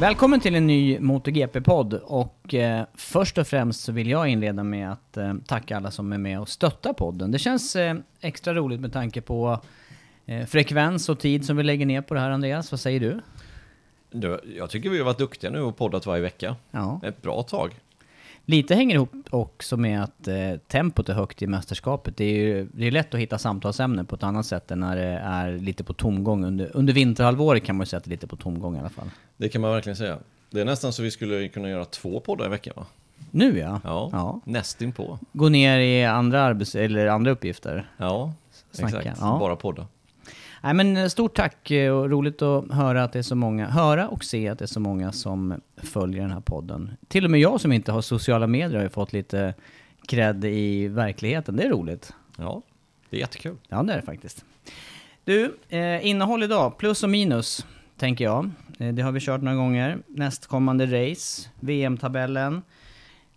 Välkommen till en ny MotoGP-podd och eh, först och främst så vill jag inleda med att eh, tacka alla som är med och stöttar podden. Det känns eh, extra roligt med tanke på eh, frekvens och tid som vi lägger ner på det här Andreas. Vad säger du? Du, jag tycker vi har varit duktiga nu och poddat varje vecka. Ja. Ett bra tag. Lite hänger ihop också med att eh, tempot är högt i mästerskapet. Det är ju det är lätt att hitta samtalsämnen på ett annat sätt än när det är lite på tomgång. Under, under vinterhalvåret kan man ju säga att det är lite på tomgång i alla fall. Det kan man verkligen säga. Det är nästan så vi skulle kunna göra två poddar i veckan va? Nu ja. Ja, ja. nästin på. Gå ner i andra, arbets eller andra uppgifter. Ja, Snacka, exakt. ja. Bara podda. Nej men eh, stort tack eh, och roligt att höra att det är så många, höra och se att det är så många som följer den här podden. Till och med jag som inte har sociala medier har ju fått lite cred i verkligheten, det är roligt. Ja, det är jättekul. Ja det är det faktiskt. Du, eh, innehåll idag, plus och minus, tänker jag. Eh, det har vi kört några gånger. Nästkommande race, VM-tabellen,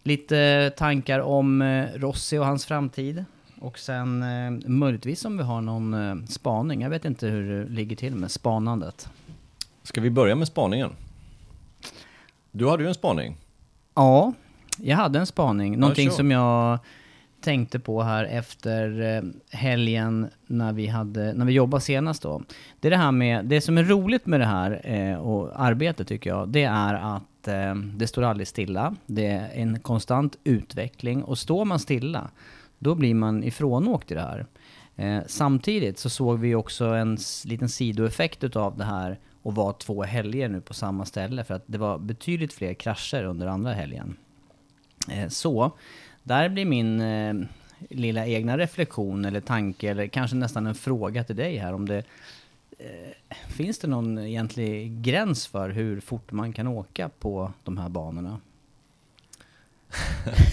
lite tankar om eh, Rossi och hans framtid. Och sen eh, möjligtvis om vi har någon eh, spaning. Jag vet inte hur det ligger till med spanandet. Ska vi börja med spaningen? Du hade ju en spaning. Ja, jag hade en spaning. Någonting kör. som jag tänkte på här efter eh, helgen när vi, hade, när vi jobbade senast då. Det är det här med, det som är roligt med det här eh, och arbetet tycker jag, det är att eh, det står aldrig stilla. Det är en konstant utveckling och står man stilla, då blir man ifrånåkt i det här. Eh, samtidigt så såg vi också en liten sidoeffekt utav det här och var två helger nu på samma ställe för att det var betydligt fler krascher under andra helgen. Eh, Så, där blir min eh, lilla egna reflektion eller tanke eller kanske nästan en fråga till dig här om det eh, Finns det någon egentlig gräns för hur fort man kan åka på de här banorna?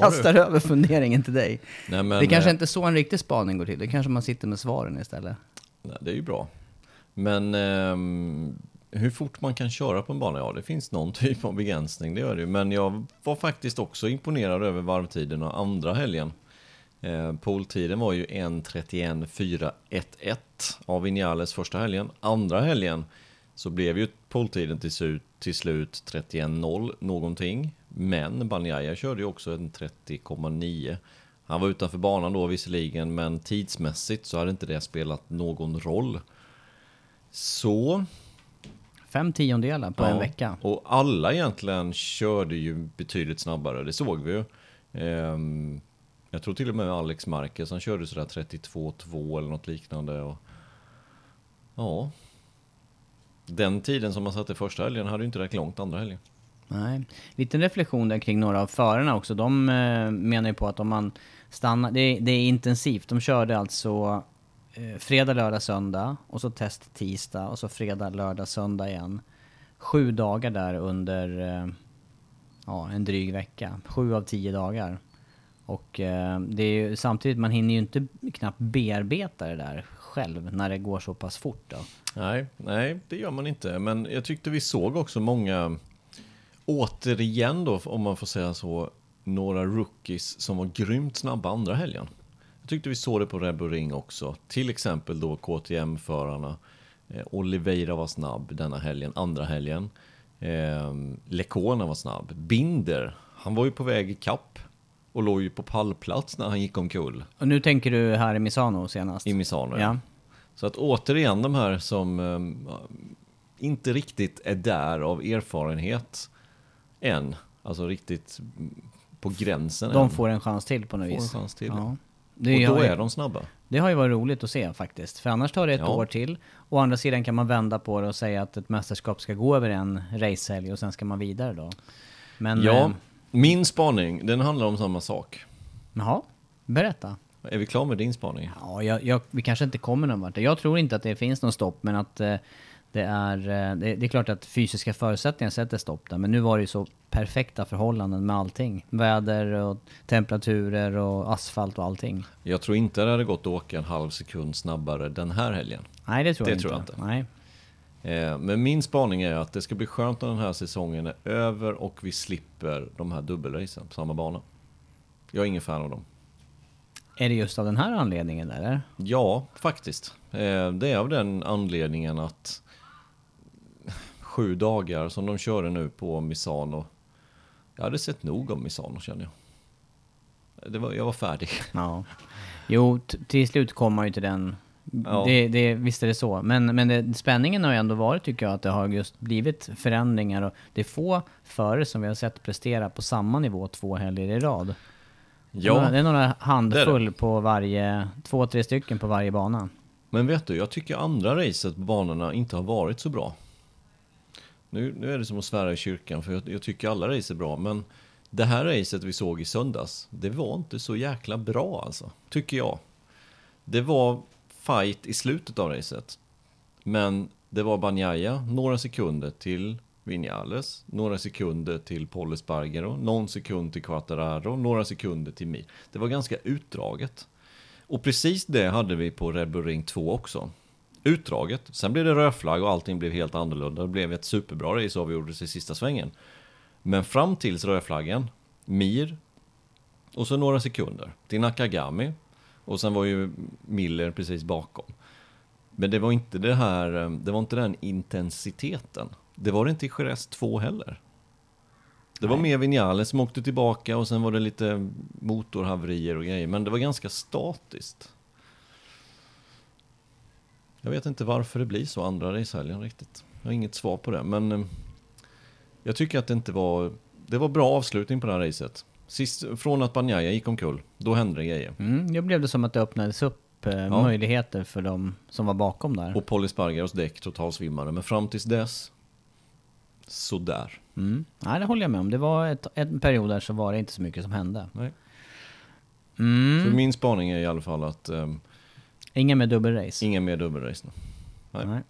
Kastar över funderingen till dig. Nej, men, det kanske eh, inte är så en riktig spaning går till, det kanske man sitter med svaren istället. Nej, det är ju bra. Men ehm, hur fort man kan köra på en bana, ja det finns någon typ av begränsning, det gör det ju. Men jag var faktiskt också imponerad över varvtiden och andra helgen. Eh, Poltiden var ju 1.31.411 av Vinales första helgen. Andra helgen så blev ju poltiden till, slut- till slut 31.0 någonting. Men Banjaya körde ju också en 30,9. Han var utanför banan då visserligen, men tidsmässigt så hade inte det spelat någon roll. Så Fem tiondelar på en Ja, vecka. Och alla egentligen körde ju betydligt snabbare, det såg vi ju. Ehm, jag tror till och med Alex Marquez, han körde sådär 32-2 eller något liknande. Och, ja. Den tiden som man satte första helgen hade ju inte räckt långt andra helgen. Nej. Liten reflektion där kring några av förarna också. De eh, menar ju på att om man stannar, det, är- det är intensivt. De körde alltså eh, fredag, lördag, söndag och så test tisdag och så fredag, lördag, söndag igen. Sju dagar där under eh, ja, en dryg vecka. Sju av tio dagar. Och eh, det är ju, samtidigt, man hinner ju inte knappt bearbeta det där själv när det går så pass fort då. Nej, nej, det gör man inte. Men jag tyckte vi såg också många, återigen då, om man får säga så, några rookies som var grymt snabba andra helgen. Jag tyckte vi såg det på Red Bull Ring också. Till exempel då KTM-förarna. Eh, Oliveira var snabb denna helgen, andra helgen. Eh, Lecona var snabb. Binder, han var ju på väg i kapp och låg ju på pallplats när han gick omkull Och nu tänker du här i Misano senast? i Misano. Ja. Så att återigen de här som eh, inte riktigt är där av erfarenhet än, alltså riktigt på gränsen De än, får en chans till på något får en vis. chans till. Ja. Och Det, då har, är ju, de snabba. det har ju varit roligt att se faktiskt. För annars tar det ett Ja. år till. Å andra sidan kan man vända på det och säga att ett mästerskap ska gå över en racehelg och sen ska man vidare då. Men... Ja, Eh, min spaning, den handlar om samma sak. jaha, berätta. Är vi klara med din spaning? Ja, jag, jag, vi kanske inte kommer någon vart. Jag tror inte att det finns någon stopp, men att eh, det är... Eh, det, det är klart att fysiska förutsättningar sätter stopp där, men nu var det ju så perfekta förhållanden med allting. Väder och temperaturer och asfalt och allting. Jag tror inte det hade gått att åka en halv sekund snabbare den här helgen. Nej, det tror Det jag tror inte. jag Nej. Eh, Men min spaning är att det ska bli skönt när den här säsongen är över och vi slipper de här dubbelracen på samma bana. Jag är ingen fan av dem. Är det just av den här anledningen eller? Ja, faktiskt. Eh, Det är av den anledningen att sju dagar som de körde nu på Misano. Jag hade sett nog om Misano känner jag. Det var, jag var färdig. Ja. Jo, till slut kommer man ju till den. Ja. Det, det, visst är det så. Men, men det, spänningen har ju ändå varit, tycker jag, att det har just blivit förändringar. Och det är få förare som vi har sett prestera på samma nivå två helger i rad. Ja, Det är några handfull det är på varje, två, tre stycken på varje bana. men vet du, jag tycker andra racet på banorna inte har varit så bra. Nu, nu är det som att svära i kyrkan, för jag, jag tycker alla race är bra, men det här racet vi såg i söndags, det var inte så jäkla bra alltså, tycker jag. Det var fight i slutet av racet, men det var Banjaya några sekunder till Vinales, några sekunder till Paul Espargaro, någon sekund till Quattararo, några sekunder till Mir. Det var ganska utdraget. Och precis det hade vi på Red Bull Ring 2 också. Utdraget, sen blev det rödflagg och allting blev helt annorlunda. Det blev ett superbra race avgjordes i sista svängen. Men fram tills rödflaggen, Mir, och så några sekunder till Nakagami. Och sen var ju Miller precis bakom. Men det var inte det här, eh, det var inte den intensiteten. Det var det inte i Jerez 2 heller. Det var mer Vinales som åkte tillbaka och sen var det lite motorhaverier och grejer. Men det var ganska statiskt. Jag vet inte varför det blir så andra racehelgen riktigt. Jag har inget svar på det. Men eh, jag tycker att det inte var... Det var bra avslutning på det här racet. Sist, från att Banjaya gick omkull, då hände det grejer. Mm, det blev det som att det öppnades upp eh, Ja. möjligheter för de som var bakom där. Och Polly Spargaros däck totalsvimmade. Men fram tills dess, sådär. Mm. Nej, det håller jag med om. Det var ett, en period där så var det inte så mycket som hände. Nej. Mm. Så min spaning är i alla fall att um, Inga med dubbelrace. inga mer dubbelrace nu. Nej. Nej.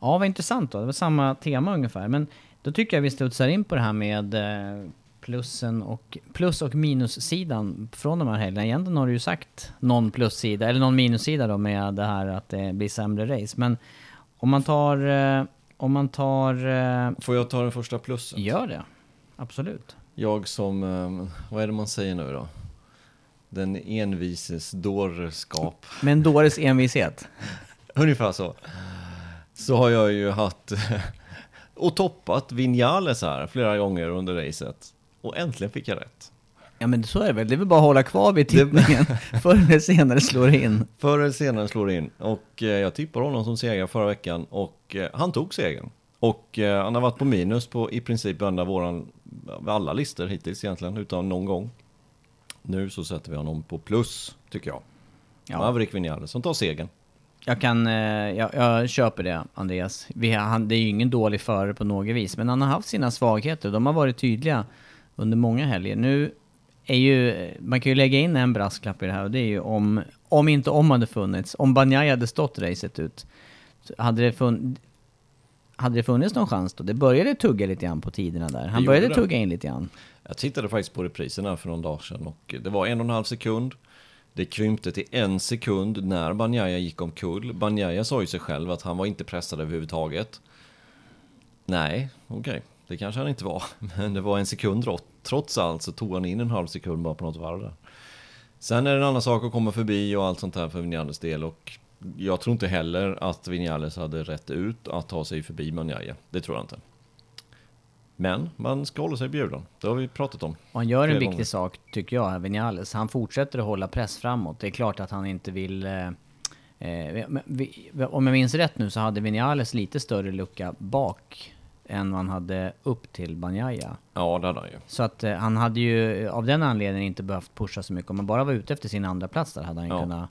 Ja, vad intressant då. Det var samma tema ungefär. Men då tycker jag vi studsar in på det här med eh, plussen och, plus och minussidan från de här helgerna. Egentligen har du ju sagt någon plussida, eller någon minussida då med det här att det blir sämre race. Men om man tar... Eh, om man tar... Eh, Får jag ta den första plussen? gör det. Absolut. Jag som, vad är det man säger nu då? Den envises dårskap. Med en dåres envishet. Ungefär så. Så har jag ju haft och toppat Vinales här flera gånger under racet. Och äntligen fick jag rätt. Ja men så är det väl. Det är väl bara att hålla kvar vid tippningen. Förr eller senare slår det in. Förr eller senare slår det in. Och eh, jag tippade honom som segrare förra veckan och eh, han tog segern. Och eh, han har varit på minus på i princip varenda våran, alla listor hittills egentligen, utan någon gång. Nu så sätter vi honom på plus, tycker jag. Ja. Maverick Vinales som tar segern. Jag kan, eh, jag, jag köper det Andreas. Vi, har- han, det är ju ingen dålig förare på något vis, men han har haft sina svagheter. De har varit tydliga under många helger. Nu är ju, man kan ju lägga in en brasklapp i det här och det är ju om, om inte om hade funnits, om Banjaj hade stått racet ut, hade det funnits, hade det funnits någon chans då? Det började tugga lite grann på tiderna där. Han började det. tugga in lite grann. Jag tittade faktiskt på repriserna för någon dag sedan och det var en och en halv sekund. Det krympte till en sekund när Banjaya gick omkull. Banjaya sa ju sig själv att han var inte pressad överhuvudtaget. Nej, okej. Det kanske han inte var. Men det var en sekund då. Trots allt så tog han in en halv sekund bara på något varv där. Sen är det en annan sak att komma förbi och allt sånt här för Vinales del. Och jag tror inte heller att Vinales hade rätt ut att ta sig förbi Banjaya. Det tror jag inte. Men man ska hålla sig bjuden. Det har vi pratat om. Och han gör en viktig gånger. sak, tycker jag, Vinales. Han fortsätter att hålla press framåt. Det är klart att han inte vill... Eh, eh, vi, om jag minns rätt nu så hade Vinales lite större lucka bak än vad han hade upp till Banjaya. Ja, det hade han ju. Så att eh, han hade ju av den anledningen inte behövt pusha så mycket. Om han bara var ute efter sin andra plats där hade han ju Ja. kunnat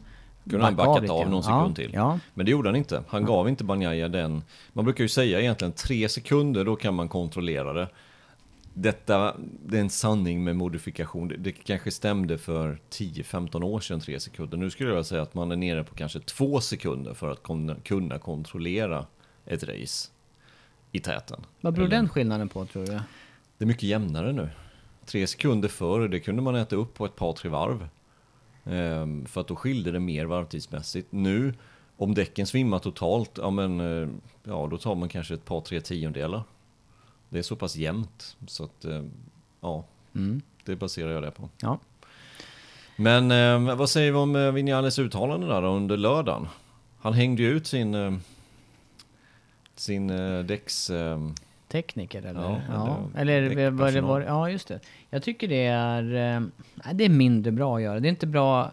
Kunde han backa backat av någon sekund till. Ja, Men det gjorde han inte. Han gav inte Banjaya den. Man brukar ju säga egentligen tre sekunder, då kan man kontrollera det. Detta, det är en sanning med modifikation. Det, det kanske stämde för 10-15 år sedan, tre sekunder. Nu skulle jag säga att man är nere på kanske två sekunder för att kunna, kunna kontrollera ett race i täten. vad beror Eller- den skillnaden på tror du? Det är mycket jämnare nu. Tre sekunder förr, det kunde man äta upp på ett par, tre varv. Ehm, för att då skilde det mer varvtidsmässigt. Nu, om däcken svimmar totalt, ja men, eh, ja då tar man kanske ett par, tre tiondelar. Det är så pass jämnt, så att, eh, ja, Mm. det baserar jag det på. Ja. Men eh, vad säger vi om eh, Vinales uttalande där under lördagen? Han hängde ju ut sin, eh, sin eh, däcks... Eh, Tekniker eller? Ja, Ja, eller eller, vad det var, ja just det. Jag tycker det är, eh, nej, det är mindre bra att göra. Det är inte bra,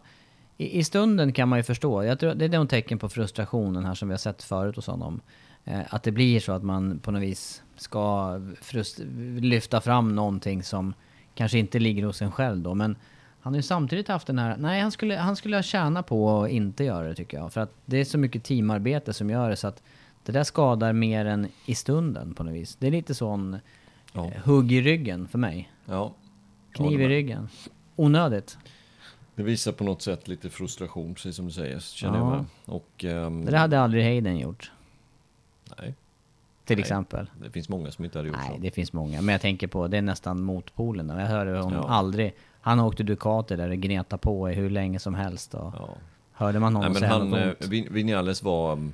i, i stunden kan man ju förstå. Jag tror, det är nog tecken på frustrationen här som vi har sett förut hos honom. Eh, att det blir så att man på något vis ska frust- lyfta fram någonting som kanske inte ligger hos en själv då. Men han har ju samtidigt haft den här, nej han skulle, han skulle ha tjänat på att inte göra det tycker jag. För att det är så mycket teamarbete som gör det så att det där skadar mer än i stunden på något vis. Det är lite sån Ja. eh, hugg i ryggen för mig. ja, Kniv Ja, i ryggen. Onödigt. Det visar på något sätt lite frustration, precis som du säger, känner Ja. jag med. Och, ehm, Det hade aldrig Hayden gjort. nej, Till Nej. exempel. det finns många som inte hade gjort Nej, så. det finns många. Men jag tänker på, det är nästan motpolen. Jag hörde honom Ja. aldrig. Han åkte Ducati där och gnetade på i hur länge som helst. Och Ja. Hörde man Nej, honom men säga han, eh, Vinales var, um,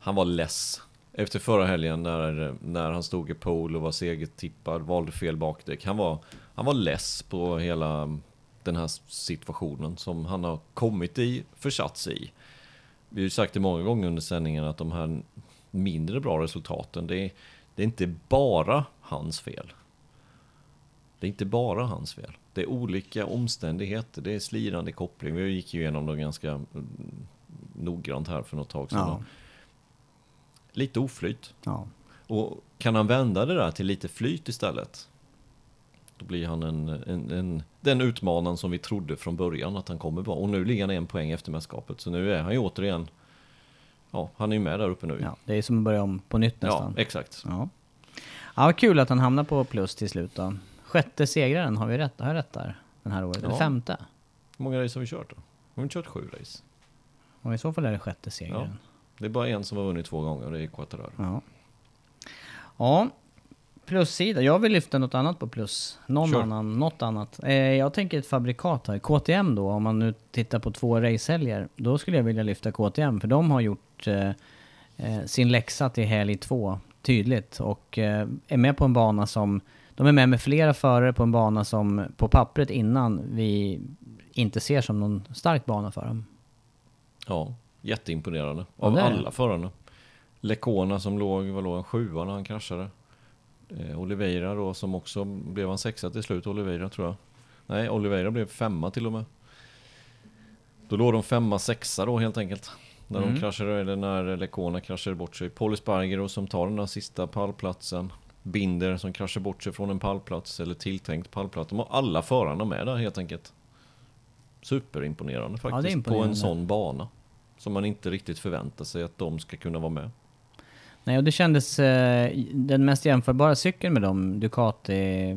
han var less. Efter förra helgen när, när han stod i pool och var segertippad, valde fel bakdäck. Han var, han var less på hela den här situationen som han har kommit i, försatt sig i. Vi har ju sagt det många gånger under sändningen att de här mindre bra resultaten, det är, det är inte bara hans fel. Det är inte bara hans fel. Det är olika omständigheter. Det är slirande koppling. Vi gick ju igenom dem ganska mm, noggrant här för något tag sedan. Ja. Lite oflyt. Ja. Och kan han vända det där till lite flyt istället? Då blir han en, en, en, den utmanaren som vi trodde från början att han kommer vara. Och nu ligger han en poäng efter mästerskapet. Så nu är han ju återigen... Ja, han är ju med där uppe nu. ja, det är som att börja om på nytt ja nästan. exakt. Ja. ja, kul att han hamnar på plus till slut då. Sjätte segraren, har vi rätt? Har jag rätt där? Den här året? Eller Ja. femte? Hur många race har vi kört då? Har vi inte kört sju race? Och i så fall är det sjätte segraren. Det är bara en som har vunnit två gånger och det är Quattararo. Ja. Ja, plussida. Jag vill lyfta något annat på plus. Någon Kör. annan, något annat. Eh, jag tänker ett fabrikat här. KTM då, om man nu tittar på två racehelger. Då skulle jag vilja lyfta KTM, för de har gjort eh, eh, sin läxa till helg två tydligt. Och eh, är med på en bana som... De är med med flera förare på en bana som på pappret innan vi inte ser som någon stark bana för dem. Ja, jätteimponerande. Av det. alla förarna. Lecona som låg, vad låg han, sjua när han kraschade. Eh, Oliveira då som också, blev han sexa till slut, Oliveira tror jag. Nej, Oliveira blev femma till och med. Då låg de femma, sexa då helt enkelt. När Mm. de kraschade, eller när Lecona kraschade bort sig. Paul Espargaro som tar den där sista pallplatsen. Binder som kraschar bort sig från en pallplats, eller tilltänkt pallplats. De har alla förarna med där helt enkelt. Superimponerande faktiskt. Ja, imponerande. På en sån bana. Som man inte riktigt förväntar sig att de ska kunna vara med. Nej, och det kändes... Eh, den mest jämförbara cykeln med dem, Ducati,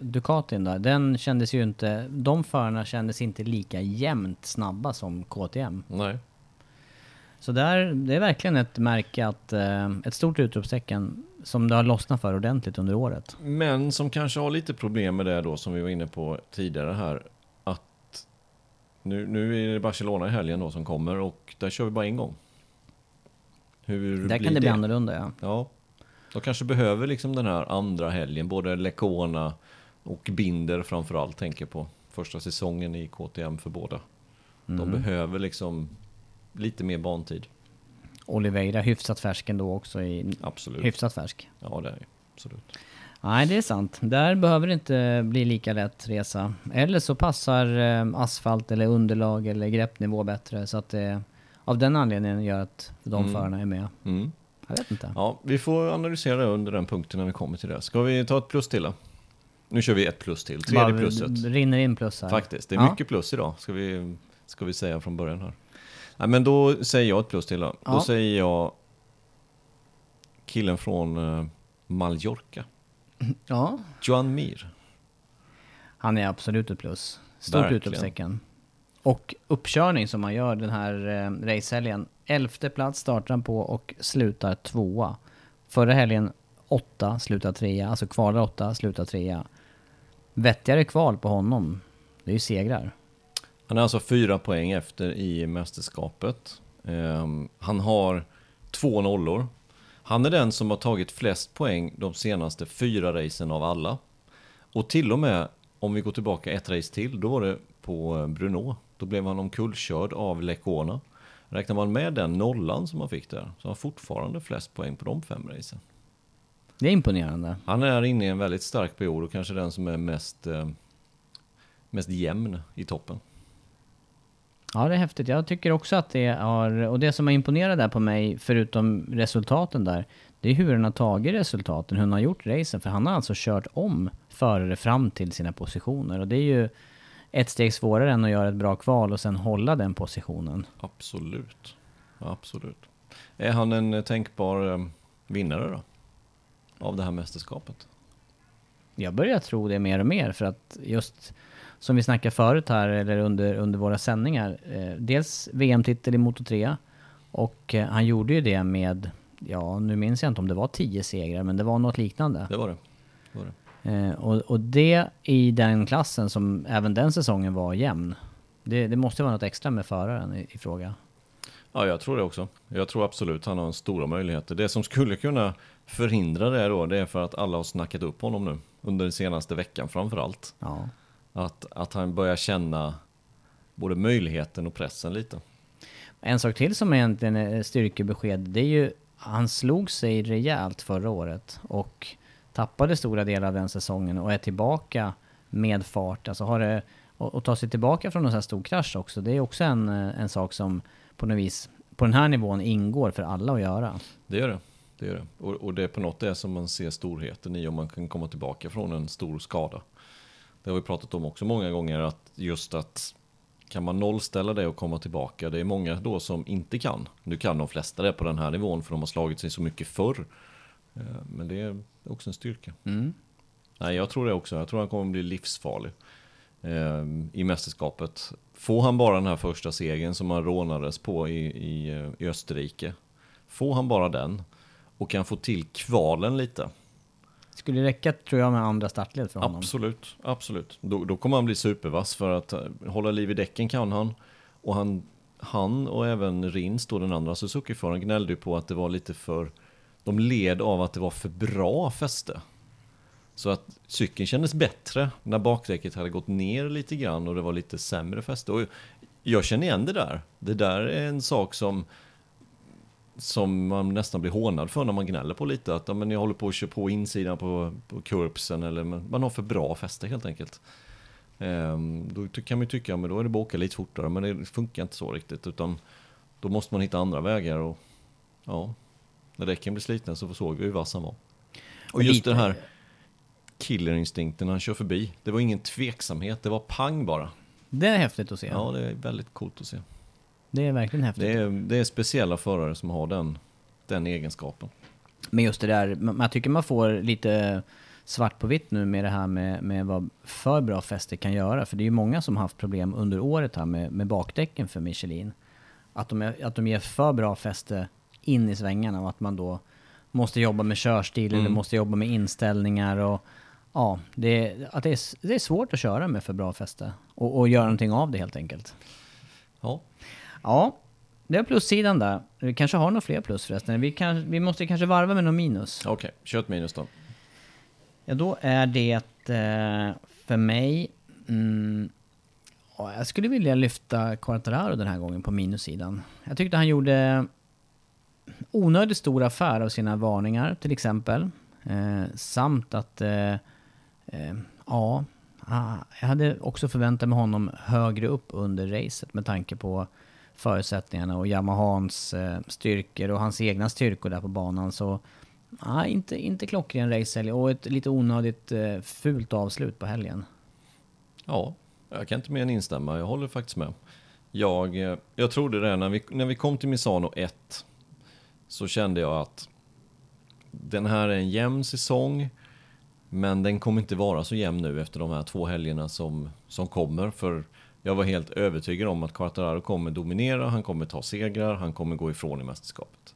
Ducatin där, den kändes ju inte... De förarna kändes inte lika jämnt snabba som KTM. Nej. Så där, det är verkligen ett märke att, eh, ett stort utropstecken som det har lossnat för ordentligt under året. Men som kanske har lite problem med det då som vi var inne på tidigare här. Nu, nu är det Barcelona i helgen då som kommer och där kör vi bara en gång. Hur Där kan det bli annorlunda ja. Ja, de kanske behöver liksom den här andra helgen, både Lecona och Binder framförallt tänker på första säsongen i KTM för båda. De Mm. behöver liksom lite mer bantid. Oliveira hyfsat färsk ändå också. I, Absolut. hyfsat färsk. Ja, det är. Absolut. Nej, det är sant. Där behöver det inte bli lika lätt resa. Eller så passar eh, asfalt eller underlag eller greppnivå bättre. Så att det av den anledningen gör att de Mm. förarna är med. Mm. Jag vet inte. Ja, vi får analysera det under den punkten när vi kommer till det. Ska vi ta ett plus till då? Nu kör vi ett plus till, tredje Bara plusset. rinner in plus här. Faktiskt, det är Ja. mycket plus idag, ska vi, ska vi säga från början här. Nej, men då säger jag ett plus till då. Ja. Då säger jag killen från uh, Mallorca, Ja, Joan Mir. han är absolut ett plus. Stort Verkligen. utropstecken. Och uppkörning som man gör den här eh, racehelgen. Elfte plats startar han på och slutar tvåa. Förra helgen åtta, slutar trea. Alltså kvalar åtta, slutar trea. Vettigare kval på honom. Det är ju segrar. Han är alltså fyra poäng efter i mästerskapet. Ehm, han har två nollor. Han är den som har tagit flest poäng de senaste fyra racen av alla. Och till och med, om vi går tillbaka ett race till, då var det på eh, Bruno. Då blev han omkullkörd av Lecona. Räknar man med den nollan som han fick där, så har han fortfarande flest poäng på de fem racen. Det är imponerande. Han är inne i en väldigt stark period och kanske den som är mest, eh, mest jämn i toppen. Ja, det är häftigt. Jag tycker också att det har... Och det som har imponerat där på mig, förutom resultaten där, det är hur han har tagit resultaten, hur han har gjort racen. För han har alltså kört om förare fram till sina positioner. Och det är ju ett steg svårare än att göra ett bra kval och sen hålla den positionen. Absolut. Absolut. Är han en eh, tänkbar eh, vinnare då? Av det här mästerskapet? Jag börjar tro det mer och mer för att just som vi snackade förut här eller under, under våra sändningar. Eh, dels VM-titel i Moto 3 och eh, han gjorde ju det med, ja nu minns jag inte om det var 10 segrar men det var något liknande. Det var det. det, var det. Eh, och, och det i den klassen som även den säsongen var jämn. Det, det måste vara något extra med föraren i, i fråga. Ja, jag tror det också. Jag tror absolut han har stora möjligheter. Det som skulle kunna förhindra det då, det är för att alla har snackat upp honom nu. Under den senaste veckan framför allt. Ja. Att, att han börjar känna både möjligheten och pressen lite. En sak till som egentligen är styrkebesked, det är ju han slog sig rejält förra året och tappade stora delar av den säsongen och är tillbaka med fart. Alltså har det, och, och ta sig tillbaka från en sån här stor krasch också, det är också en, en sak som på något vis på den här nivån ingår för alla att göra. Det gör det. det, gör det. Och, och det är på något sätt som man ser storheten i om man kan komma tillbaka från en stor skada. Det har vi pratat om också många gånger, att just att kan man nollställa det och komma tillbaka, det är många då som inte kan. Nu kan de flesta det på den här nivån för de har slagit sig så mycket förr. Eh, Men det är också en styrka. Nej, jag tror det också. Jag tror han kommer bli livsfarlig eh, i mästerskapet. Får han bara den här första segern som han rånades på i, i, eh, i Österrike. Får han bara den och kan få till kvalen lite. Skulle räcka tror jag med andra startled för honom. Absolut, absolut. Då, då kommer han bli supervass för att eh, hålla liv i däcken kan han. Och han, han och även Rins, då den andra Suzuki-föraren, gnällde ju på att det var lite för... De led av att det var för bra fäste. Så att cykeln kändes bättre när bakdäcket hade gått ner lite grann och det var lite sämre fäste. Och jag känner igen det där. Det där är en sak som som man nästan blir hånad för när man gnäller på lite. Att ja, men jag håller på att köra på insidan på, på kurbsen eller man har för bra fäste helt enkelt. Ehm, då kan man ju tycka, men då är det bara att åka lite fortare. Men det funkar inte så riktigt. Utan då måste man hitta andra vägar. Och ja, när däcken blir slitna så såg vi hur vass han var. Och just lite- den här killerinstinkten när han kör förbi. Det var ingen tveksamhet, det var pang bara. Det är häftigt att se. Ja, det är väldigt coolt att se. Det är verkligen häftigt. Det är, det är speciella förare som har den, den egenskapen. Men just det där, man- jag tycker man får lite svart på vitt nu med det här med, med vad för bra fäste kan göra. För det är ju många som har haft problem under året här med, med bakdäcken för Michelin. Att de, är, att de ger för bra fäste in i svängarna och att man då måste jobba med körstil eller Mm. måste jobba med inställningar och ja, det, är- att det, är, det är svårt att köra med för bra fäste och, och göra någonting av det helt enkelt. Ja, Ja, det är plussidan där. Vi kanske har några fler plus förresten. Vi, kan, vi måste kanske varva med någon minus. okej. Kör ett minus då. Ja, då är det eh, för mig... Mm, ja, jag skulle vilja lyfta Quartararo den här gången på minussidan. Jag tyckte han gjorde onödigt stor affär av sina varningar till exempel. Eh, samt att... Eh, eh, ja, ah, jag hade också förväntat mig honom högre upp under racet med tanke på förutsättningarna och Yamahans eh, styrkor och hans egna styrkor där på banan. Så Nej, inte, inte klockren racehelg och ett lite onödigt eh, fult avslut på helgen. Ja, jag kan inte mer än instämma. Jag håller faktiskt med. Jag, eh, jag trodde det när vi, när vi kom till Misano 1 så kände jag att den här är en jämn säsong men den kommer inte vara så jämn nu efter de här två helgerna som, som kommer. För jag var helt övertygad om att Quartararo kommer dominera, han kommer ta segrar, han kommer gå ifrån i mästerskapet.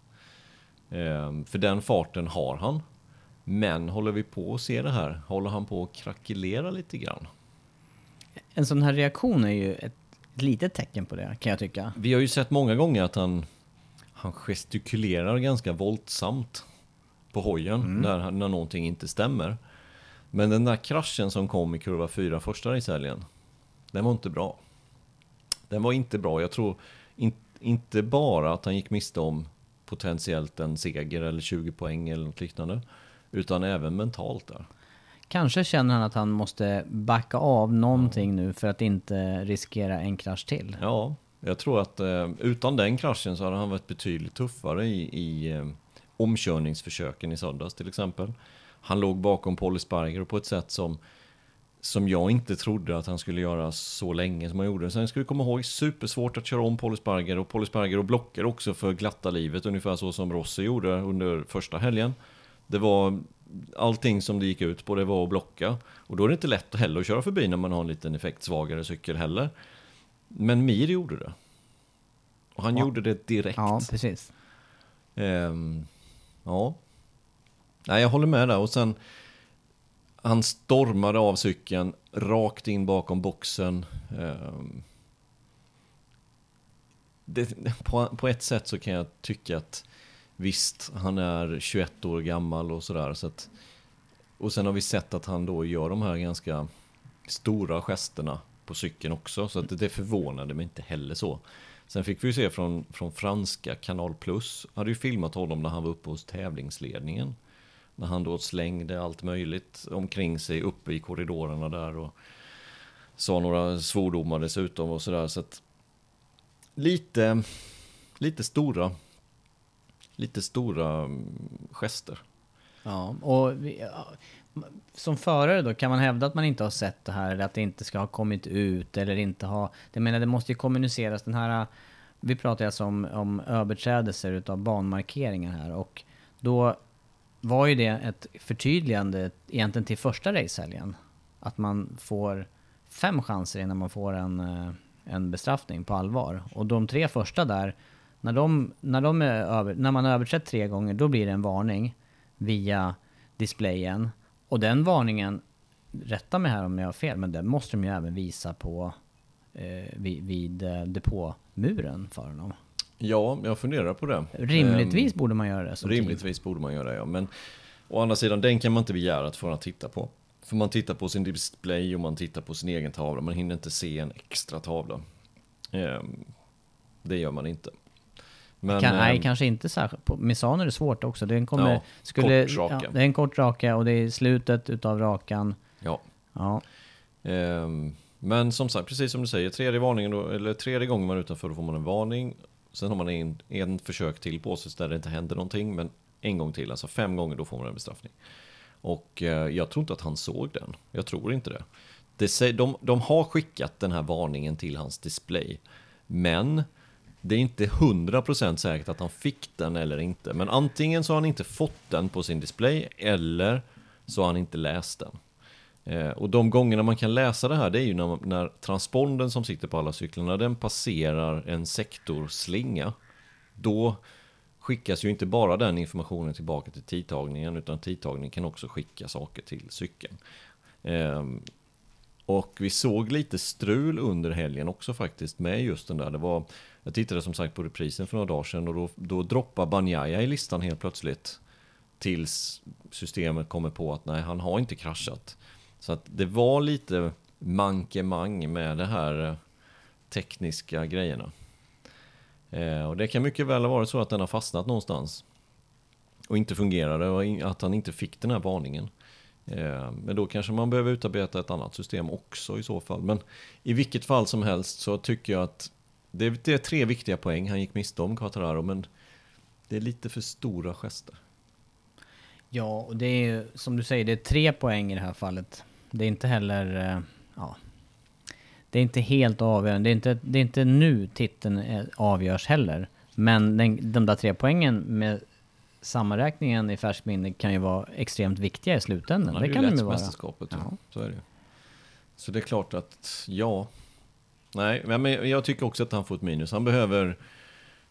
Ehm, för den farten har han. Men håller vi på att se det här? Håller han på att krackelera lite grann? En sån här reaktion är ju ett, ett litet tecken på det, kan jag tycka. Vi har ju sett många gånger att han, han gestikulerar ganska våldsamt på hojen när, han- när någonting inte stämmer. Men den där kraschen som kom i kurva 4 första racehelgen, den var inte bra. Den var inte bra. Jag tror in, inte bara att han gick miste om potentiellt en seger eller 20 poäng eller något liknande. Utan även mentalt där. Kanske känner han att han måste backa av någonting nu för att inte riskera en krasch till. Ja, jag tror att eh, utan den kraschen så hade han varit betydligt tuffare i, i eh, omkörningsförsöken i söndags till exempel. Han låg bakom Paul Sparger på ett sätt som, som jag inte trodde att han skulle göra så länge som han gjorde. Sen ska vi komma ihåg, supersvårt att köra om Paul Sparger och Paul Sparger och blockar också för glatta livet, ungefär så som Rossi gjorde under första helgen. Det var allting som det gick ut på, det var att blocka. Och då är det inte lätt heller att köra förbi när man har en liten effektsvagare cykel heller. Men Mir gjorde det. Och han Ja. gjorde det direkt. Ja, precis. Ehm, ja. Nej, jag håller med där. Och sen, han stormade av cykeln rakt in bakom boxen. Ehm, det, på, på ett sätt så kan jag tycka att visst, han är 21 år gammal och sådär. Så att, och sen har vi sett att han då gör de här ganska stora gesterna på cykeln också. Så att det, det förvånade mig inte heller så. Sen fick vi ju se från, från franska Kanal Plus, hade ju filmat honom när han var uppe hos tävlingsledningen. När han då slängde allt möjligt omkring sig uppe i korridorerna där och sa några svordomar dessutom och sådär. Så att lite, lite stora, lite stora mm, gester. Ja, och vi, ja, som förare då, kan man hävda att man inte har sett det här eller att det inte ska ha kommit ut eller inte ha... Jag menar, det måste ju kommuniceras. Den här... Vi pratar alltså om, om överträdelser utav banmarkeringar här och då var ju det ett förtydligande egentligen till första racehelgen. Att man får fem chanser innan man får en, eh, en bestraffning på allvar. Och de tre första där, när, de, när, de är över, när man har överträtt tre gånger, då blir det en varning via displayen. Och den varningen, rätta mig här om jag har fel, men den måste de ju även visa på eh, vid, vid eh, depåmuren för honom. Ja, jag funderar på det. Rimligtvis Ehm, borde man göra det som. Rimligtvis borde man göra det, ja. Men å andra sidan, den kan man inte begära att få att titta på. För man tittar på sin display och man tittar på sin egen tavla. Man hinner inte se en extra tavla. Ehm, det gör man inte. Men, kan, nej, ehm, kanske inte särskilt. På Misano är det svårt också. Den kommer, Ja, skulle, kort raka. Ja, det är en kort raka och det är slutet utav rakan. Ja. Ja, Ehm, men som sagt, precis som du säger, tredje, varningen då, eller tredje gången man är utanför då får man en varning. Sen har man en, en försök till på sig där det inte händer någonting. Men en gång till, alltså fem gånger, då får man en bestraffning. Och eh, jag tror inte att han såg den. Jag tror inte det. det de, de har skickat den här varningen till hans display. Men det är inte 100% säkert att han fick den eller inte. Men antingen så har han inte fått den på sin display eller så har han inte läst den. Eh, och de gångerna man kan läsa det här, det är ju när, när transponden som sitter på alla cyklarna, den passerar en sektorslinga. Då skickas ju inte bara den informationen tillbaka till tidtagningen, utan tidtagningen kan också skicka saker till cykeln. Eh, och vi såg lite strul under helgen också faktiskt med just den där. Det var, jag tittade som sagt på reprisen för några dagar sedan och då, då droppar Banjaya i listan helt plötsligt. Tills systemet kommer på att nej, han har inte kraschat. Så att det var lite mankemang med de här eh, tekniska grejerna. Eh, och det kan mycket väl ha varit så att den har fastnat någonstans. Och inte fungerade och att han inte fick den här varningen. Eh, men då kanske man behöver utarbeta ett annat system också i så fall. Men i vilket fall som helst så tycker jag att det, det är tre viktiga poäng han gick miste om, Quattararo, men det är lite för stora gester. Ja, och det är ju som du säger, det är tre poäng i det här fallet. Det är inte heller... eh, Ja, det är inte helt avgörande. Det är inte, det är inte nu titeln eh, avgörs heller. Men den, de där tre poängen med sammanräkningen i färskt minne kan ju vara extremt viktiga i slutändan. Ja, det, det kan är de ju vara. ja. Så är det. Så det är klart att, ja. Nej, men jag tycker också att han får ett minus. Han behöver,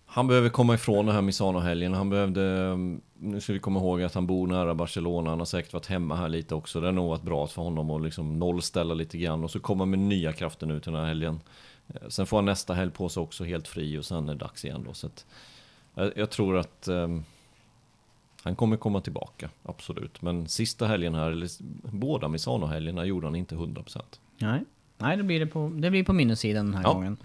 han behöver komma ifrån den här Misano-helgen. Han behövde, nu ska vi komma ihåg att han bor nära Barcelona. Han har säkert varit hemma här lite också. Det har nog varit bra för honom att liksom nollställa lite grann. Och så komma med nya krafter nu till den här helgen. Eh, Sen får han nästa helg på sig också helt fri och sen är det dags igen då. Så att, jag, jag tror att ehm, han kommer komma tillbaka, absolut. Men sista helgen här, eller båda Misano-helgerna gjorde han inte 100%. Nej, Nej det, blir det, på, det blir på minussidan den här Ja. gången.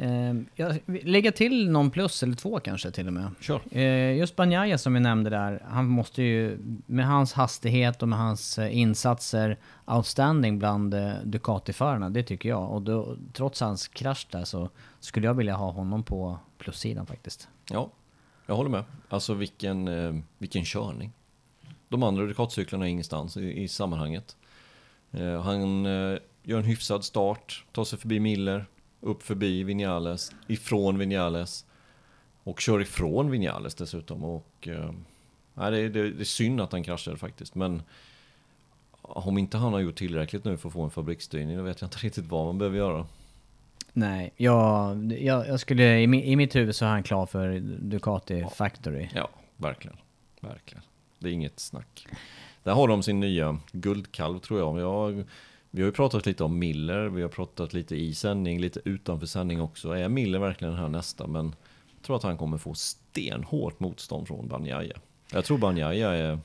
Eh, jag, lägga till någon plus eller två kanske till och med. Kör. Eh, just Banjaya som vi nämnde där, han måste ju med hans hastighet och med hans eh, insatser outstanding bland eh, Ducati-förarna, det tycker jag. Och då, trots hans krasch där så skulle jag vilja ha honom på plussidan faktiskt. Ja, jag håller med. Alltså vilken, eh, vilken körning. De andra Ducati-cyklarna är ingenstans i, i sammanhanget. Eh, han gör en hyfsad start, tar sig förbi Miller, upp förbi Vinales, ifrån Vinales. Och kör ifrån Vinales dessutom. Och, eh, nej, det, är- det, är synd att han kraschade faktiskt. Men om inte han har gjort tillräckligt nu för att få en fabriksstyrning, då vet jag inte riktigt vad man behöver göra. Nej, jag, jag, jag skulle, i, i mitt huvud så är han klar för Ducati Factory. Ja, verkligen. Verkligen. Det är inget snack. Där har de sin nya guldkalv tror jag. jag. Vi har ju pratat lite om Miller, vi har pratat lite i sändning, lite utanför sändning också. Är Miller verkligen den här nästa? Men jag tror att han kommer få stenhårt motstånd från Banjaje. Jag tror Banjaje är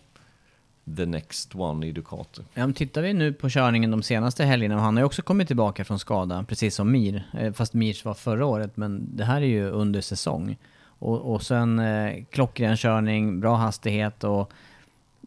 the next one i Ducati. Ja, men tittar vi nu på körningen de senaste helgerna, och han har ju också kommit tillbaka från skada, precis som Mir. Eh, fast Mirs var förra året, men det här är ju under säsong. Och, och sen eh, klockren körning, bra hastighet och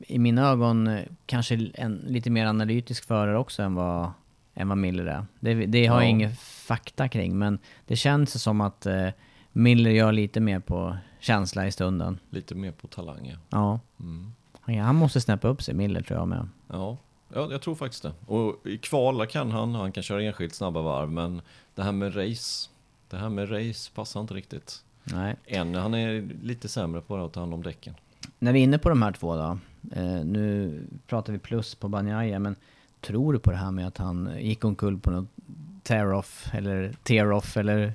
i mina ögon eh, kanske en lite mer analytisk förare också än vad, än vad Miller är. Det, det har jag Ja. ingen fakta kring, men det känns som att eh, Miller gör lite mer på känsla i stunden. Lite mer på talang ja. Ja. Mm. Han- Han måste snäppa upp sig, Miller tror jag med. Ja, ja, jag tror faktiskt det. Och i kvala kan han, han kan köra enskilt snabba varv, men det här med race, det här med race passar inte riktigt. Nej. En, han är lite sämre på att ta hand om däcken. När vi är inne på de här två då. Eh, nu pratar vi plus på Banjaya, men tror du på det här med att han gick omkull på något tear-off eller tear-off eller...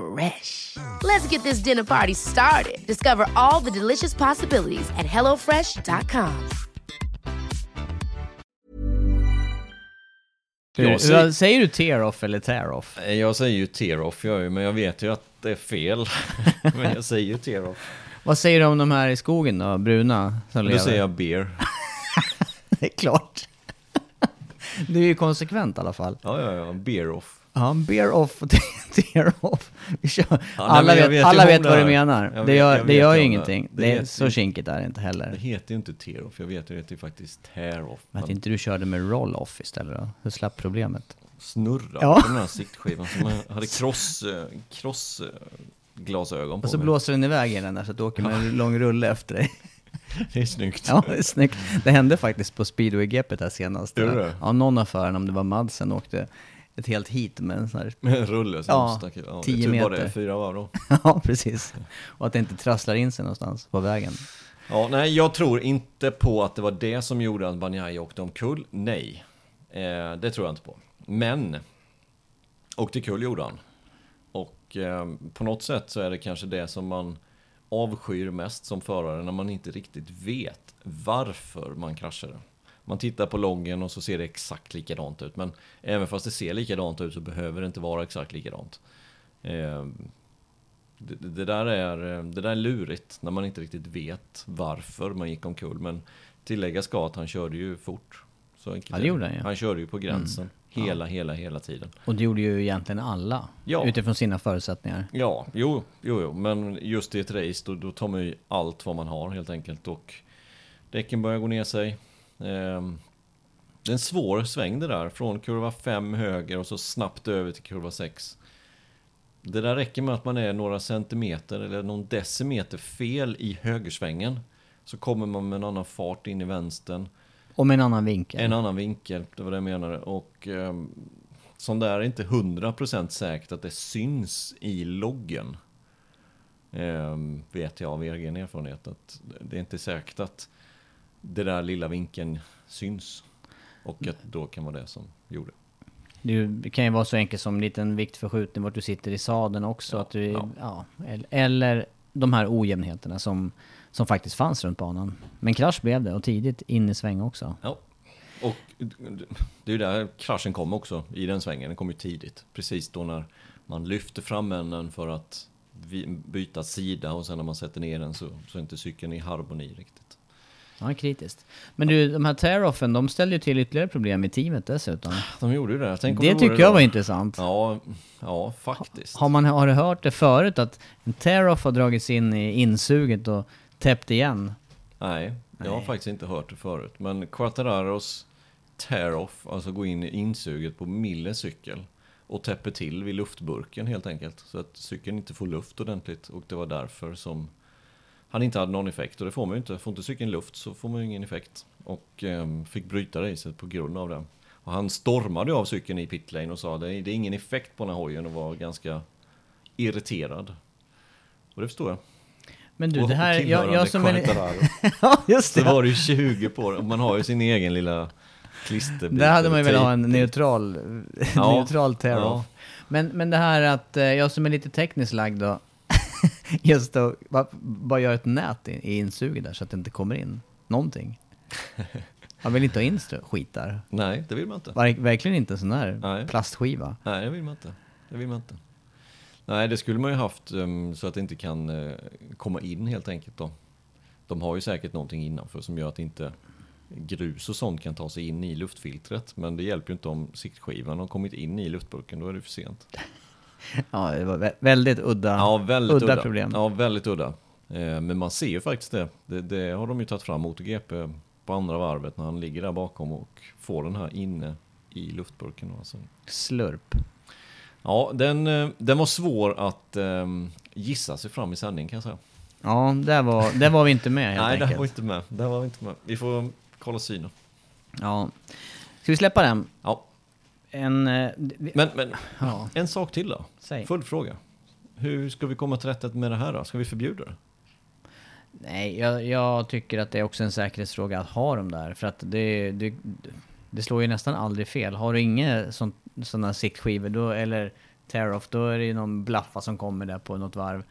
Fresh. Let's get this dinner party started. Discover all the delicious possibilities at hellofresh.com. Jag säger- säger du tear off eller tear off? Eh, Jag säger ju tear off, jag, ju, men jag vet ju att det är fel. men jag säger ju tear off. Vad säger du om de här i skogen då, bruna som Då lever? säger jag beer. Det är klart. Du är ju konsekvent i alla fall. Ja, ja, ja, beer off. Ja, bear off och tear off. Nej, alla men vet, vet alla vet det vad du menar. Jag det vet- gör, det vet gör ju det. ingenting. Det Det är, så kinkigt är det inte Det heller. heter ju inte tear off, jag vet det heter ju faktiskt tear off. Att Man inte du körde med roll-off istället då? Du slapp problemet. snurrar Ja. på den här siktskivan. Man hade cross, eh, cross eh, glasögon på Och så mig. blåser den iväg i den där så att du åker med en lång rulle efter dig. Det är snyggt. Ja, det är snyggt. Det hände faktiskt på speedway-greppet här senast. Det? Ja, någon av förarna, om det var Madsen, åkte ett helt hit med en sån här... Med en rulle som Ja, stack ja, tio det är tur bara det är meter. fyra varv då. Ja, precis. Och att det inte trasslar in sig någonstans på vägen. Ja, nej, jag tror inte på att det var det som gjorde att Banjai åkte omkull. Nej, eh, det tror jag inte på. Men, åkte kull gjorde han. Och eh, på något sätt så är det kanske det som man avskyr mest som förare när man inte riktigt vet varför man kraschade. Man tittar på loggen och så ser det exakt likadant ut. Men även fast det ser likadant ut så behöver det inte vara exakt likadant. Eh, det, det, där är, det där är lurigt när man inte riktigt vet varför man gick omkull. Men tillägga ska att han körde ju fort. Så enkelt Ja, han ju. Han körde ju på gränsen. Hela, hela, hela tiden. Och det gjorde ju egentligen alla. Ja. Utifrån sina förutsättningar. Ja, jo, jo, jo. men just i ett race då, då tar man ju allt vad man har helt enkelt. Och däcken börjar gå ner sig. Ehm, det är en svår sväng det där. Från kurva 5 höger och så snabbt över till kurva 6. Det där räcker med att man är några centimeter eller någon decimeter fel i högersvängen. Så kommer man med en annan fart in i vänstern. Och med en annan vinkel. En annan vinkel, det var det jag menade. Och um, som där är inte 100% säkert att det syns i loggen. Ehm, vet jag av egen erfarenhet att det är inte säkert att det där lilla vinkeln syns. Och att då kan vara det som gjorde. Det kan ju vara så enkelt som en liten viktförskjutning vart du sitter i sadeln också. Ja, att du, ja. ja. eller, de här ojämnheterna som, som faktiskt fanns runt banan. Men krasch blev det och tidigt in i sväng också. Ja. Och det är ju där kraschen kom också, i den svängen. Den kom ju tidigt. Precis då när man lyfter fram änden för att byta sida och sen när man sätter ner den så, så är inte cykeln i harmoni riktigt. Ja, kritiskt. Men du, de här tear-offen, de ställde ju till ytterligare problem i teamet dessutom. De gjorde ju det. Tänk om Det tycker jag var intressant. Ja, ja faktiskt. Har, man, har du hört det förut att en tear-off har dragits in i insuget och täppt igen? Nej, jag har Nej. faktiskt inte hört det förut. Men Quattararos tear-off, alltså gå in i insuget på Milles cykel och täpper till vid luftburken helt enkelt. Så att cykeln inte får luft ordentligt och det var därför som han inte hade någon effekt. Och det får man ju inte. Får inte cykeln luft så får man ju ingen effekt. Och ehm, fick bryta racet på grund av det. Och han stormade av cykeln i pitlane och sa det är, det är ingen effekt på den här hojen och var ganska irriterad. Och det förstår jag. Men du, Och- det här... Jag, jag som. Quattararo. ja, just Så det. var det ju 20 på det. Man har ju sin egen lilla klisterbit. Där hade man ju velat ha en Tejp. neutral, Ja. neutral tear-off. Ja. Men, men det här att eh, jag som är lite tekniskt lagd då, just då, bara, bara gör ett nät i, insuget där så att det inte kommer in någonting. Man vill inte ha in strö- skit där. Nej, det vill man inte. Verk, verkligen inte en sån här Nej. plastskiva. Nej, det vill man inte. Det vill man inte. Nej, det skulle man ju haft um, så att det inte kan eh, komma in helt enkelt då. De har ju säkert någonting innanför som gör att inte grus och sånt kan ta sig in i luftfiltret. Men det hjälper ju inte om siktskivan har kommit in i luftburken, då är det för sent. Ja, det var vä- väldigt udda, Ja, väldigt udda, udda, problem. Ja, väldigt udda. Eh, Men man ser ju faktiskt det. det. Det har de ju tagit fram MotoGP på andra varvet när han ligger där bakom och får den här inne i luftburken. Alltså. Slurp. Ja, den, eh, den var svår att eh, gissa sig fram i sändning kan jag säga. Ja, där var, där var vi inte med helt Nej, enkelt. det var inte med. Det var inte med. Vi får kolla synen. Ja. Ska vi släppa den? Ja, En... eh, men, men Ja, en sak till då. säg. Följdfråga. Hur ska vi komma till rätta med det här då? Ska vi förbjuda det? Nej, jag, jag tycker att det är också en säkerhetsfråga att ha dem där. För att det, det, det slår ju nästan aldrig fel. Har du inga sådana siktskivor då, eller tear-off, då är det ju någon blaffa som kommer där på något varv.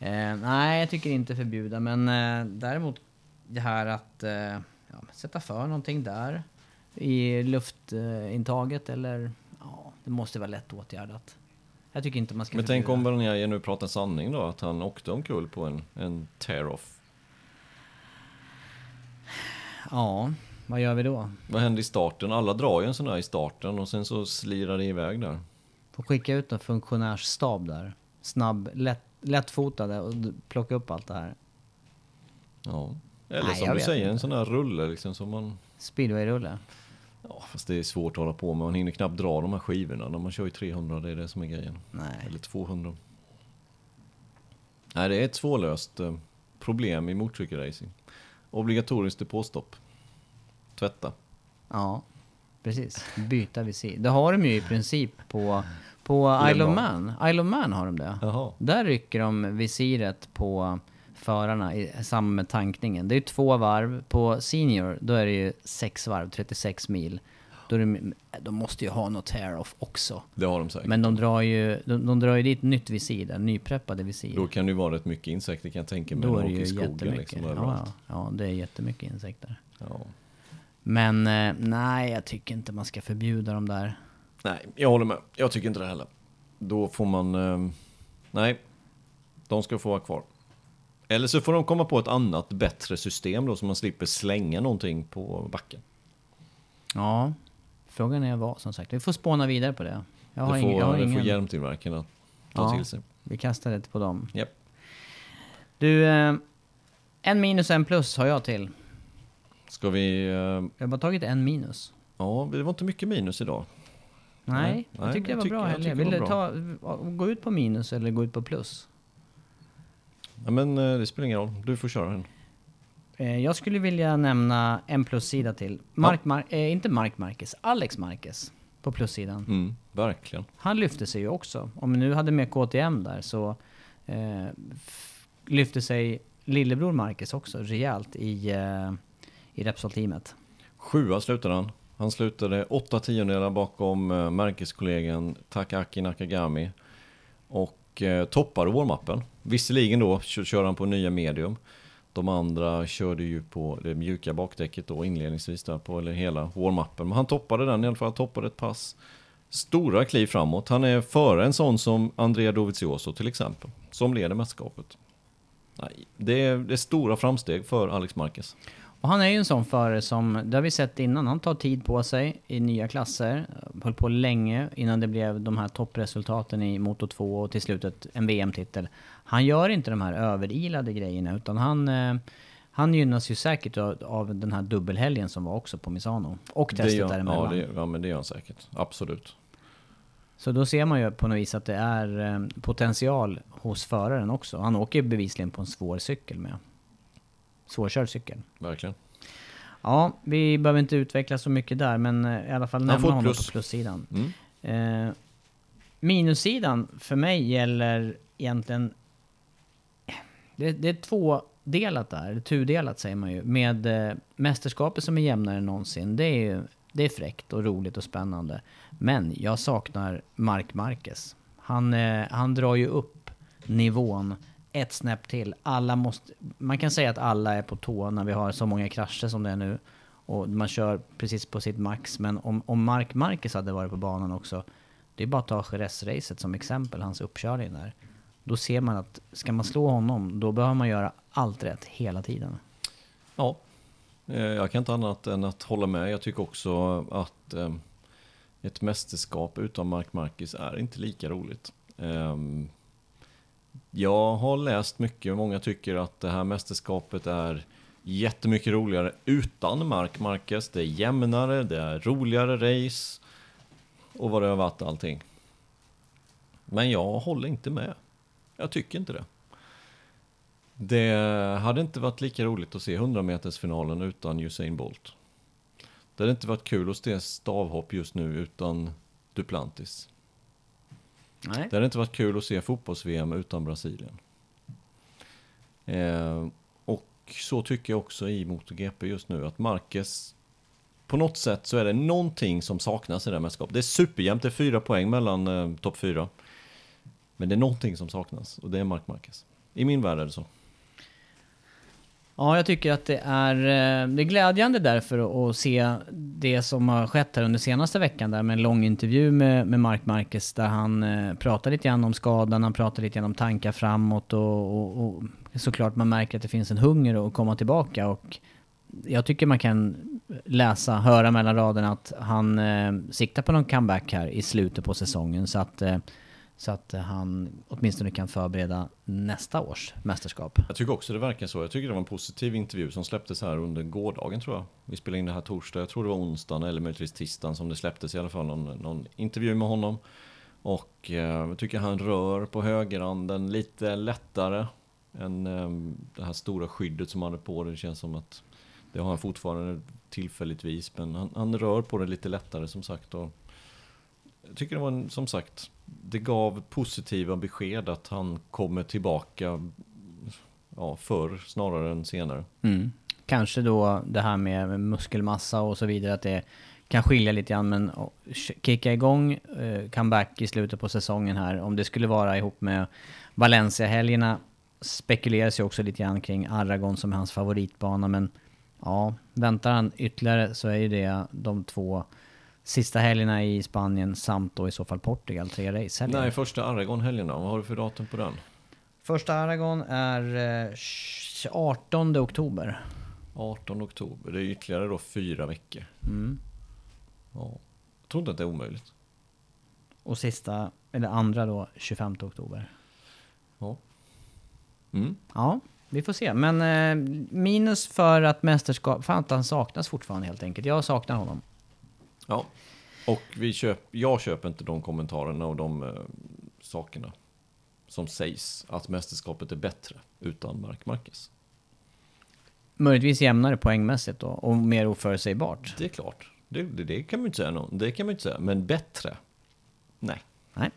Eh, nej, jag tycker inte förbjuda, men eh, däremot det här att eh, ja, sätta för någonting där i luftintaget eller ja, det måste vara lätt åtgärdat. Jag tycker inte man ska Men tänk om Bernier nu pratar sanning då, att han åkte omkull på en, en tear-off. Ja, vad gör vi då? Vad händer i starten? Alla drar ju en sån där i starten och sen så slirar det iväg där. Får skicka ut en funktionärsstab där. Snabb, lätt, lättfotade och plocka upp allt det här. Ja. Eller Nej, som du säger, en inte. sån där rulle liksom som man... Speedway-rulle. Ja, fast det är svårt att hålla på med. Man hinner knappt dra de här skivorna när man kör i 300. Det är det som är grejen. Nej. Eller 200. Nej, det är ett svårlöst eh, problem i motorcykelracing. Obligatoriskt depåstopp. Tvätta. Ja, precis. Byta visir. Det har de ju i princip på, på Le Isle of. Man. Isle of Man har de det. Jaha. Där rycker de visiret på förarna i samband med tankningen. Det är två varv. På Senior, då är det ju sex varv, 36 mil. Då det, de måste ju ha något tear-off också. Det har de säkert. Men de drar ju, de, de drar ju dit nytt visir där, nypreppade visir. Då kan det ju vara rätt mycket insekter kan jag tänka mig. Då är det ju skogen jättemycket. liksom ja, ja, det är jättemycket insekter. Ja. Men eh, nej, jag tycker inte man ska förbjuda dem där. Nej, jag håller med. Jag tycker inte det heller. Då får man... Eh, nej, de ska få vara kvar. Eller så får de komma på ett annat, bättre system då, så man slipper slänga någonting på backen. Ja, frågan är vad som sagt. Vi får spåna vidare på det. Jag har det ingen, får, jag har det ingen får hjälmtillverkarna ta Ja. till sig. Vi kastar det på dem. Japp. Du, eh, en minus en plus har jag till. Ska vi... Eh, Jag har bara tagit en minus. ja, det var inte mycket minus idag. Nej, Nej, jag tycker det jag var tycker- bra jag Helge. tycker Vill det du ta, gå ut på minus eller gå ut på plus? Ja, men eh, det spelar ingen roll. Du får köra den. Eh, jag skulle vilja nämna en plussida till. Mark, Mar- eh, inte Mark Marquez, Alex Marquez på plussidan. Mm, verkligen. Han lyfte sig ju också. Om vi nu hade med KTM där så eh, lyfte sig lillebror Marquez också rejält i, eh, i Repsol-teamet. Sjua slutade han. Han slutade åtta tiondelar bakom eh, märkeskollegan Takaki Nakagami. Och eh, toppade warm-upen. Visserligen då kör han på nya medium. De andra körde ju på det mjuka bakdäcket då inledningsvis där på eller hela warm-upen. Men han toppade den i alla fall, toppade ett pass. Stora kliv framåt. Han är före en sån som Andrea Dovizioso till exempel. Som leder mästerskapet. Nej, det, är, det är stora framsteg för Alex Marquez. Och han är ju en sån förare som, det har vi sett innan, han tar tid på sig i nya klasser. Höll på länge innan det blev de här toppresultaten i Moto 2 och till slut ett- en VM-titel. Han gör inte de här överilade grejerna utan han, eh, han gynnas ju säkert av, av den här dubbelhelgen som var också på Misano. Och Det testet gör, däremellan. ja, det, ja, men det gör han säkert. Absolut. Så då ser man ju på något vis att det är eh, potential hos föraren också. Han åker ju bevisligen på en svår cykel med. Svårkörd cykel. Verkligen. Ja, vi behöver inte utveckla så mycket där, men eh, i alla fall nämna honom plus. på plussidan. Mm. Eh, minussidan för mig gäller egentligen... Det, det är tvådelat där, tudelat säger man ju. Med eh, mästerskapet som är jämnare än någonsin. Det är ju det är fräckt och roligt och spännande. Men jag saknar Mark Marquez. Han, eh, han drar ju upp nivån ett snäpp till. Alla måste, man kan säga att alla är på tå när vi har så många krascher som det är nu. Och man kör precis på sitt max. Men om, om Mark Marquez hade varit på banan också. Det är bara att ta Jerez-racet som exempel, hans uppkörning där. Då ser man att ska man slå honom, då behöver man göra allt rätt hela tiden. Ja, eh, Jag kan inte annat än att hålla med. Jag tycker också att ehm, ett mästerskap utan Mark Marquez är inte lika roligt. Ehm, jag har läst mycket, många tycker att det här mästerskapet är jättemycket roligare utan Mark Marquez. Det är jämnare, det är roligare race och vad det har varit allting. Men jag håller inte med. Jag tycker inte det. Det hade inte varit lika roligt att se 100-metersfinalen utan Usain Bolt. Det hade inte varit kul att se stavhopp just nu utan Duplantis. Nej. Det hade inte varit kul att se fotbolls-VM utan Brasilien. Eh, och så tycker jag också i MotoGP just nu att Marquez på något sätt så är det någonting som saknas i det här mästerskapet. Det är superjämnt, det är fyra poäng mellan eh, topp fyra. Men det är någonting som saknas och det är Mark Marquez. I min värld är det så. Ja, jag tycker att det är, eh, det är glädjande därför att se det som har skett här under senaste veckan där med en lång intervju med, med Mark Marquez där han eh, pratar lite grann om skadan, han pratar lite grann om tankar framåt och, och, och såklart man märker att det finns en hunger att komma tillbaka och jag tycker man kan läsa, höra mellan raderna att han eh, siktar på någon comeback här i slutet på säsongen. Så att, eh, så att eh, han åtminstone kan förbereda nästa års mästerskap. Jag tycker också det verkar så. Jag tycker det var en positiv intervju som släpptes här under gårdagen tror jag. Vi spelade in det här torsdag, jag tror det var onsdagen eller möjligtvis tisdagen som det släpptes i alla fall. Någon, någon intervju med honom. Och eh, jag tycker han rör på högeranden lite lättare än eh, det här stora skyddet som han hade på. Det känns som att det har han fortfarande tillfälligtvis. Men han, han rör på det lite lättare som sagt. Och jag tycker det var en, som sagt, det gav positiva besked att han kommer tillbaka ja, förr snarare än senare. Mm. Kanske då det här med muskelmassa och så vidare, att det kan skilja lite grann, men kicka igång eh, comeback i slutet på säsongen här, om det skulle vara ihop med Valencia-helgerna, spekuleras ju också lite grann kring Aragon som är hans favoritbana, men ja, väntar han ytterligare så är ju det de två sista helgerna i Spanien samt då i så fall Portugal, tre racehelger. Nej, första Aragon-helgen då? Vad har du för datum på den? Första Aragon är eh, 18 oktober. 18 oktober. Det är ytterligare då fyra veckor. Mm. Ja. Jag tror inte att det är omöjligt. Och sista, eller andra då, 25 oktober. Ja. Mm. Ja, vi får se. Men eh, minus för att mästerskap... Fan han saknas fortfarande helt enkelt. Jag saknar honom. Ja. Och vi köp, jag köper inte de kommentarerna och de eh, sakerna som sägs att mästerskapet är bättre utan Mark Marquez. Möjligtvis jämnare poängmässigt då, och mer oförutsägbart. Det är klart. Det, det, det kan man ju inte säga. Någon. Det kan man inte säga. Men bättre? Nej. Nej.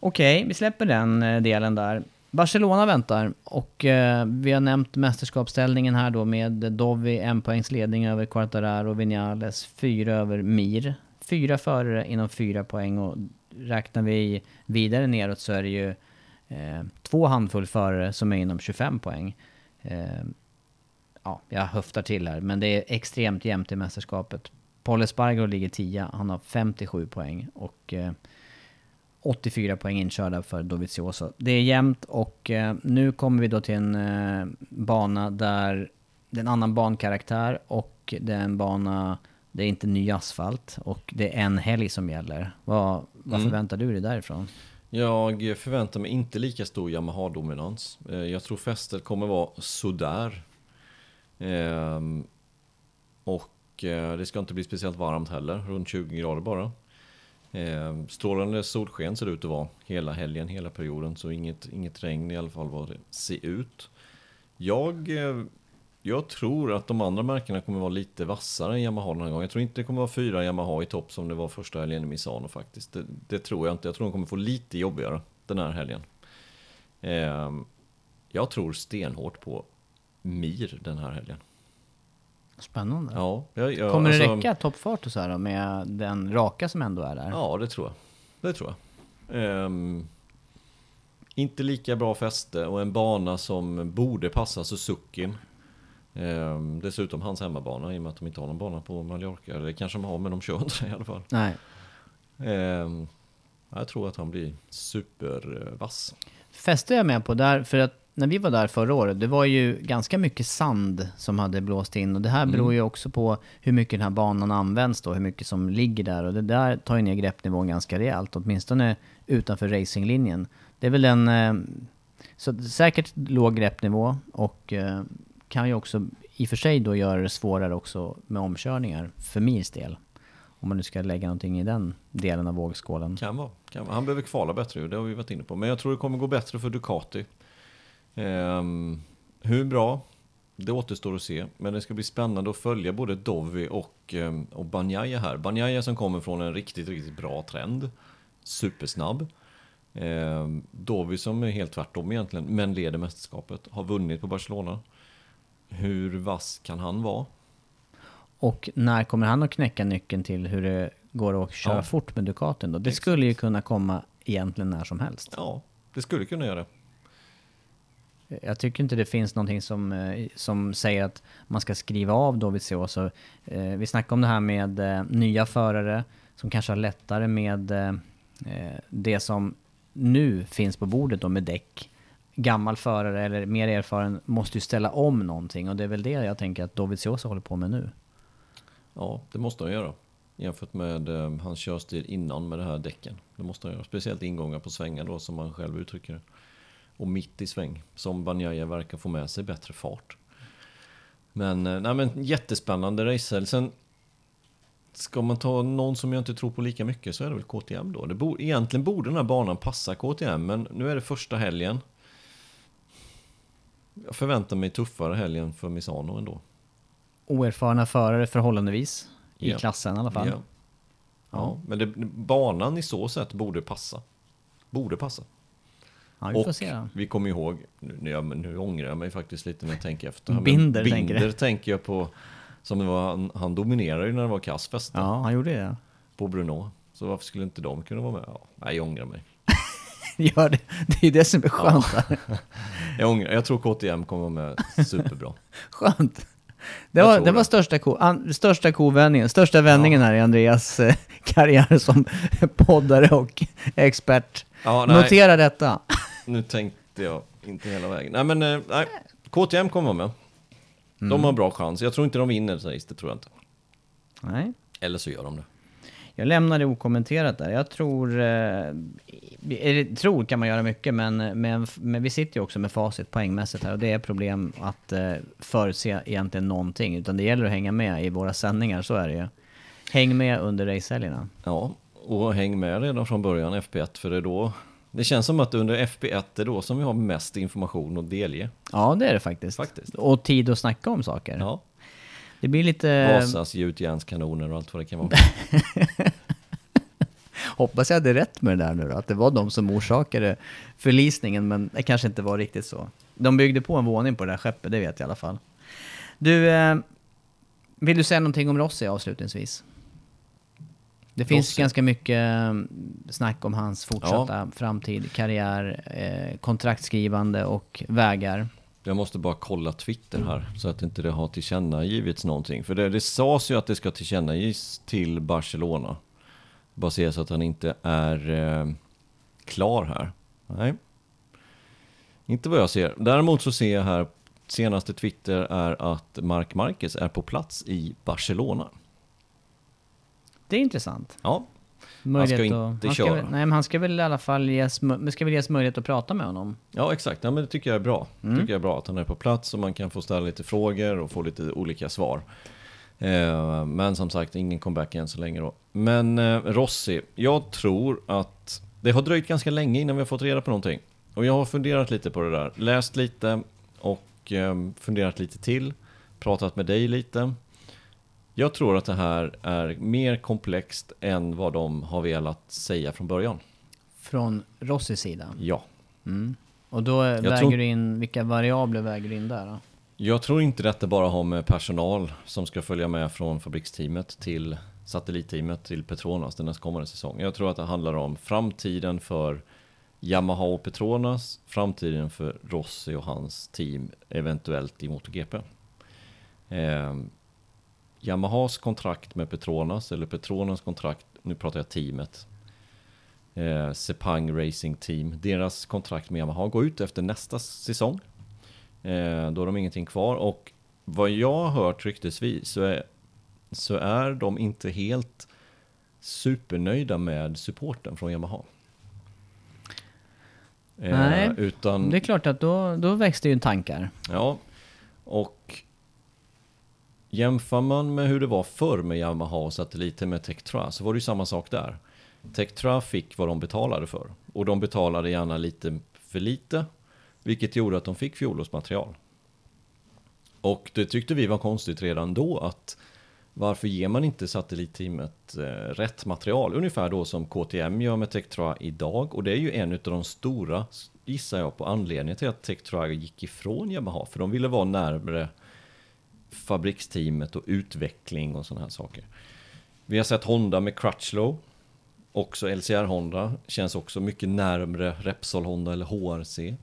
Okej, vi släpper den eh, delen där. Barcelona väntar och eh, vi har nämnt mästerskapsställningen här då med Dovi en poängs ledning över Quartararo och Vinales, fyra över Mir. Fyra förare inom fyra poäng och räknar vi vidare neråt så är det ju eh, två handfull förare som är inom 25 poäng. Eh, ja, jag höftar till här, men det är extremt jämnt i mästerskapet. Paul Espargaro ligger 10, han har 57 poäng och eh, 84 poäng inkörda för Dovizioso. Det är jämnt och eh, nu kommer vi då till en eh, bana där det är en annan bankaraktär och det är en bana, det är inte ny asfalt och det är en helg som gäller. Vad, vad Mm. förväntar du dig därifrån? Jag förväntar mig inte lika stor Yamaha-dominans. Eh, Jag tror fästet kommer vara sådär. Ehm, och det ska inte bli speciellt varmt heller, runt 20 grader bara. Eh, Strålande solsken ser det ut att vara hela helgen, hela perioden. Så inget, inget regn i alla fall vad det ser ut. Jag, eh, jag tror att de andra märkena kommer vara lite vassare än Yamaha den här gången. Jag tror inte det kommer vara fyra Yamaha i topp som det var första helgen i Misano faktiskt. Det, det tror jag inte. Jag tror de kommer få lite jobbigare den här helgen. Eh, jag tror stenhårt på Mir den här helgen. Spännande. Ja, jag, jag, kommer det alltså- räcka toppfart och så här då, med den raka som ändå är där? Ja, det tror jag. Det tror jag. Ehm, inte lika bra fäste och en bana som borde passa Suzuki. Ehm, dessutom hans hemmabana i och med att de inte har någon bana på Mallorca. Det kanske de har, men de kör inte det i alla fall. Nej. Ehm, jag tror att han blir supervass. Fäste jag med på där, för att när vi var där förra året, det var ju ganska mycket sand som hade blåst in. Och det här beror ju också på hur mycket den här banan används då, hur mycket som ligger där. Och det där tar ju ner greppnivån ganska rejält, åtminstone utanför racinglinjen. Det är väl en... Eh, så säkert låg greppnivå och eh, kan ju också i och för sig då göra det svårare också med omkörningar, för Mirs del. Om man nu ska lägga någonting i den delen av vågskålen. Kan vara. Kan vara. Han behöver kvala bättre det har vi varit inne på. Men jag tror det kommer gå bättre för Ducati. Ehm, hur bra? Det återstår att se. Men det ska bli spännande att följa både Dovi och, ehm, och Banjaya här. Banjaya som kommer från en riktigt, riktigt bra trend. Supersnabb. Ehm, Dovi som är helt tvärtom egentligen, men leder mästerskapet. Har vunnit på Barcelona. Hur vass kan han vara? Och när kommer han att knäcka nyckeln till hur det går att köra Ja. fort med Ducatin då? Det Exakt. skulle ju kunna komma egentligen när som helst. Ja, det skulle kunna göra det. Jag tycker inte det finns någonting som, eh, som säger att man ska skriva av Dovizioso. Eh, vi snackade om det här med eh, nya förare som kanske har lättare med det som nu finns på bordet då med däck. Gammal förare eller mer erfaren måste ju ställa om någonting och det är väl det jag tänker att Dovizioso håller på med nu. Ja, det måste han göra. Jämfört med hans körstil innan med det här däcken. Det måste han göra. Speciellt ingångar på svängar då, som han själv uttrycker det. Och mitt i sväng, som Banjaya verkar få med sig bättre fart. Men, eh, nej, men jättespännande racehelg. Sen ska man ta någon som jag inte tror på lika mycket så är det väl KTM då. Det bo, egentligen borde den här banan passa KTM, men nu är det första helgen. Jag förväntar mig tuffare helgen för Misano ändå. Oerfarna förare förhållandevis, i Ja. klassen i alla fall. Ja. Ja, men det, banan i så sätt borde passa. Borde passa. Ja, vi Och vi kommer ihåg, nu, ja, men nu ångrar jag mig faktiskt lite när jag tänker efter. här, men Binder, tänker Binder tänker jag på, som var, han, han dominerade ju när det var kassfest Ja, han gjorde det. på Bruno. Så varför skulle inte de kunna vara med? Ja, nej, jag ångrar mig. Gör det. Det är det som är skönt. här. Jag, ångrar, jag tror KTM kommer vara med superbra. Skönt. Det Jag var, det var största, ko, an, största kovändningen, största vändningen här i Andreas eh, karriär som poddare och expert. Ja. Notera detta. Nu tänkte jag inte hela vägen. Nej men, eh, nej. KTM kommer vara med. Mm. De har bra chans. Jag tror inte de vinner race, det tror jag inte. Nej. Eller så gör de det. Jag lämnar det okommenterat där. Jag tror... Eh, tror kan man göra mycket, men, men, men vi sitter ju också med facit poängmässigt här och det är problem att eh, förutse egentligen någonting. Utan det gäller att hänga med i våra sändningar, så är det ju. Häng med under racehelgerna. Ja, och häng med redan från början FP1 för det är då det känns som att under FP1 är då som vi har mest information att delge. Ja, det är det faktiskt. Faktiskt. Och tid att snacka om saker. Ja. Det blir lite... Vasas gjutjärnskanoner och allt vad det kan vara. Hoppas jag hade rätt med det där nu då, att det var de som orsakade förlisningen, men det kanske inte var riktigt så. De byggde på en våning på det där skeppet, det vet jag i alla fall. Du, eh, vill du säga någonting om Rossi avslutningsvis? Det finns Rossi. ganska mycket eh, snack om hans fortsatta framtid, karriär, eh, kontraktskrivande och vägar. Jag måste bara kolla Twitter här så att inte det har tillkännagivits någonting. För det, det sades ju att det ska tillkännages till Barcelona. Bara se så att han inte är eh, klar här. Nej. Inte vad jag ser. Däremot så ser jag här, senaste Twitter är att Marc Marquez är på plats i Barcelona. Det är intressant. Ja, Möjlighet inte att, han ska köra. väl, Nej, men han ska väl i alla fall ges, ska väl ges möjlighet att prata med honom. Ja, exakt. Ja, men det tycker jag är bra. Mm. tycker jag är bra att han är på plats och man kan få ställa lite frågor och få lite olika svar. Eh, men som sagt, ingen comeback än så länge då. Men eh, Rossi, jag tror att det har dröjt ganska länge innan vi har fått reda på någonting. Och jag har funderat lite på det där. Läst lite och eh, funderat lite till. Pratat med dig lite. Jag tror att det här är mer komplext än vad de har velat säga från början. Från Rossis sida. Ja. Och då väger tror- du in, vilka variabler väger du in där då? Jag tror inte detta bara har med personal som ska följa med från fabriksteamet till satellitteamet till Petronas den nästkommande säsong. Jag tror att det handlar om framtiden för Yamaha och Petronas, framtiden för Rossi och hans team, eventuellt i MotoGP. Yamahas kontrakt med Petronas, eller Petronas kontrakt, nu pratar jag teamet, eh, Sepang Racing Team. Deras kontrakt med Yamaha går ut efter nästa säsong. Eh, då har de ingenting kvar och vad jag har hört ryktesvis så är, så är de inte helt supernöjda med supporten från Yamaha. Eh, Nej, utan, Det är klart att då, då växte ju tankar. Ja, och jämför man med hur det var förr med Yamaha och satelliter med Tektra så var det ju samma sak där. Tektra fick vad de betalade för och de betalade gärna lite för lite vilket gjorde att de fick fjolårsmaterial. Och det tyckte vi var konstigt redan då att varför ger man inte satellitteamet eh, rätt material? Ungefär då som KTM gör med Tektra idag och det är ju en av de stora, gissar jag på, anledningen till att Tektra gick ifrån Yamaha för de ville vara närmre fabriksteamet och utveckling och sådana här saker. Vi har sett Honda med Crutchlow. Också LCR Honda känns också mycket närmre Repsol Honda eller HRC.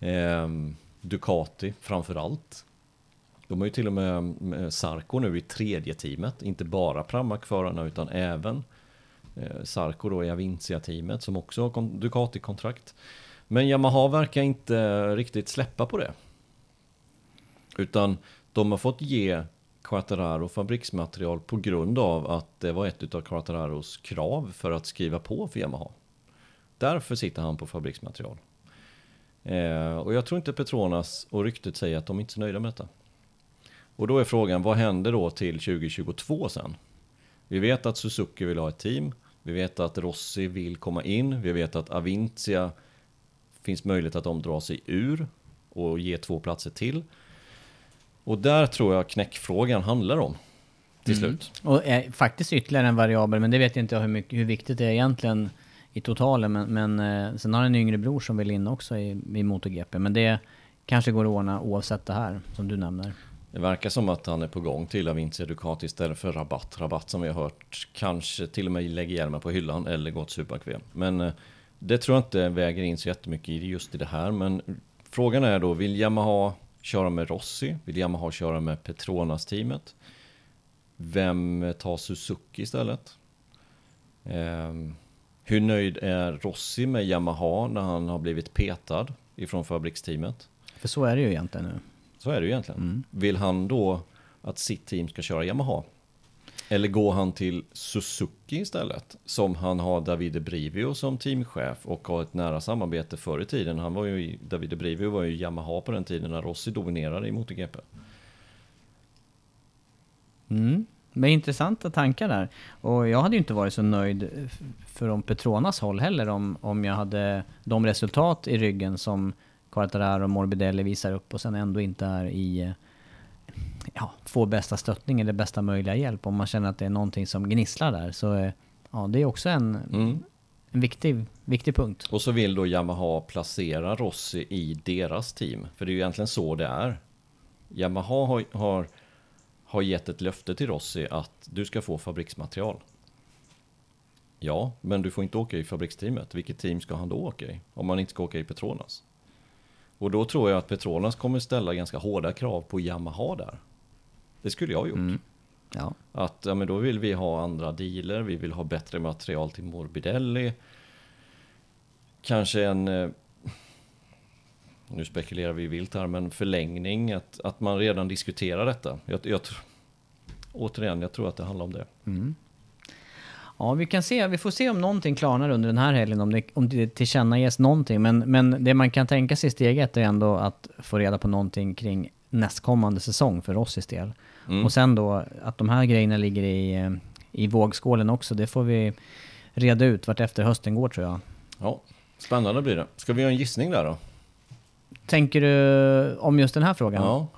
Ehm, Ducati framförallt. De har ju till och med, Sarko nu i tredje teamet, inte bara Pramac-förarna utan även eh, Sarko då i Avincia-teamet som också har Ducati-kontrakt. Men Yamaha verkar inte riktigt släppa på det. Utan de har fått ge Quattararo fabriksmaterial på grund av att det var ett av Quattararos krav för att skriva på för Yamaha. Därför sitter han på fabriksmaterial. Eh, och jag tror inte Petronas och ryktet säger att de inte är så nöjda med detta. Och då är frågan, vad händer då till 2022 sen? Vi vet att Suzuki vill ha ett team. Vi vet att Rossi vill komma in. Vi vet att Avintia finns möjlighet att de drar sig ur och ger två platser till. Och där tror jag knäckfrågan handlar om till slut. Och är faktiskt ytterligare en variabel, men det vet inte jag hur, mycket, hur viktigt det är egentligen i totalen. Men, men eh, sen har han en yngre bror som vill in också i, i MotoGP. Men det kanske går att ordna oavsett det här, som du nämner. Det verkar som att han är på gång till Avintia Ducati istället för Rabatt. Rabatt som vi har hört kanske till och med lägger hjälmen på hyllan eller gått superkväm. Men eh, det tror jag inte väger in så jättemycket just i det här. Men frågan är då, vill Yamaha köra med Rossi? Vill Yamaha köra med Petronas-teamet? Vem tar Suzuki istället? Ehm, hur nöjd är Rossi med Yamaha när han har blivit petad ifrån fabriksteamet? För så är det ju egentligen nu. Så är det ju egentligen. Vill han då att sitt team ska köra Yamaha? Eller går han till Suzuki istället? Som han har Davide Brivio som teamchef och har ett nära samarbete förr i tiden. Han var ju, Davide Brivio var ju Yamaha på den tiden när Rossi dominerade i MotoGP. Mm. Men intressanta tankar där. Och jag hade ju inte varit så nöjd från Petronas håll heller om, om jag hade de resultat i ryggen som Quartararo och Morbidelli visar upp och sen ändå inte är i eh, ja, får bästa stöttning eller bästa möjliga hjälp. Om man känner att det är någonting som gnisslar där så eh, ja, det är också en, Mm. en viktig, viktig punkt. Och så vill då Yamaha placera Rossi i deras team. För det är ju egentligen så det är. Yamaha har, har, har gett ett löfte till Rossi att du ska få fabriksmaterial. Ja, men du får inte åka i fabriksteamet. Vilket team ska han då åka i? Om man inte ska åka i Petronas. Och då tror jag att Petronas kommer ställa ganska hårda krav på Yamaha där. Det skulle jag ha gjort. Ja. Att ja, men då vill vi ha andra dealer, vi vill ha bättre material till Morbidelli. Kanske en, eh, nu spekulerar vi vilt här, men förlängning, att, att man redan diskuterar detta. Jag, jag, återigen, jag tror att det handlar om det. Ja, vi kan se. Vi får se om någonting klarnar under den här helgen, om det, om det tillkännages någonting. Men, men det man kan tänka sig i steg ett är ändå att få reda på någonting kring nästkommande säsong för Rossis del. Och sen då att de här grejerna ligger i, eh, i vågskålen också, det får vi reda ut vart efter hösten går tror jag. Ja, spännande blir det. Ska vi göra en gissning där då? Tänker du om just den här frågan? Ja.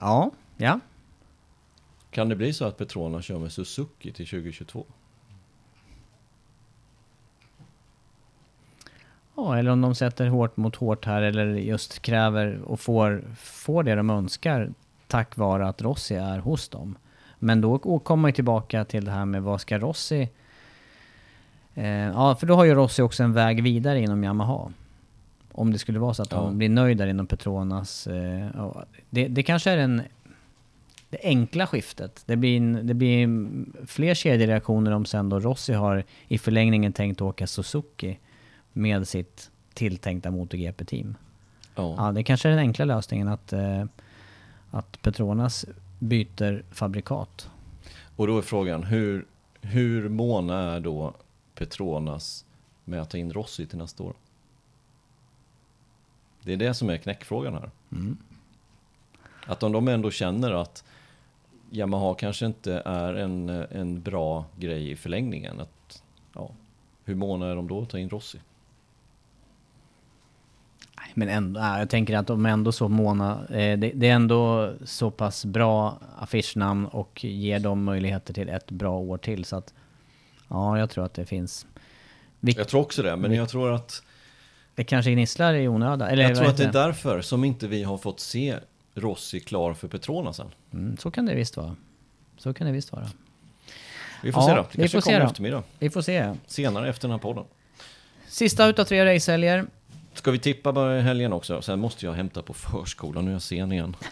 Ja. ja. Kan det bli så att Petrona kör med Suzuki till 2022? Ja, eller om de sätter hårt mot hårt här eller just kräver och får, får det de önskar tack vare att Rossi är hos dem. Men då kommer man tillbaka till det här med vad ska Rossi... Eh, ja, för då har ju Rossi också en väg vidare inom Yamaha. Om det skulle vara så att Ja. han blir nöjd där inom Petronas. Eh, det, det kanske är en, det enkla skiftet. Det blir, en, det blir fler kedjereaktioner om sen då Rossi har i förlängningen tänkt åka Suzuki med sitt tilltänkta MotoGP-team. Ja. Ja, det kanske är den enkla lösningen att, eh, att Petronas byter fabrikat. Och då är frågan, hur, hur måna är då Petronas med att ta in Rossi till nästa år? Det är det som är knäckfrågan här. Att om de ändå känner att Yamaha kanske inte är en, en bra grej i förlängningen. Att, ja, hur måna är de då att ta in Rossi? Men ändå, ja, jag tänker att de ändå så måna. Eh, det, det är ändå så pass bra affischnamn och ger dem möjligheter till ett bra år till. Så att, ja, jag tror att det finns... Vi, Jag tror också det, men jag tror att, det kanske gnisslar i onödan. Eller, jag tror att det är därför som inte vi har fått se Rossi klar för Petronas än. Mm, så kan det visst vara. Så kan det visst vara. Vi får Ja, se då. Det vi kanske får se kommer i då. eftermiddag. Vi får se. Senare efter den här podden. Sista utav tre racehelger. Ska vi tippa bara i helgen också? Sen måste jag hämta på förskolan, nu är jag sen igen.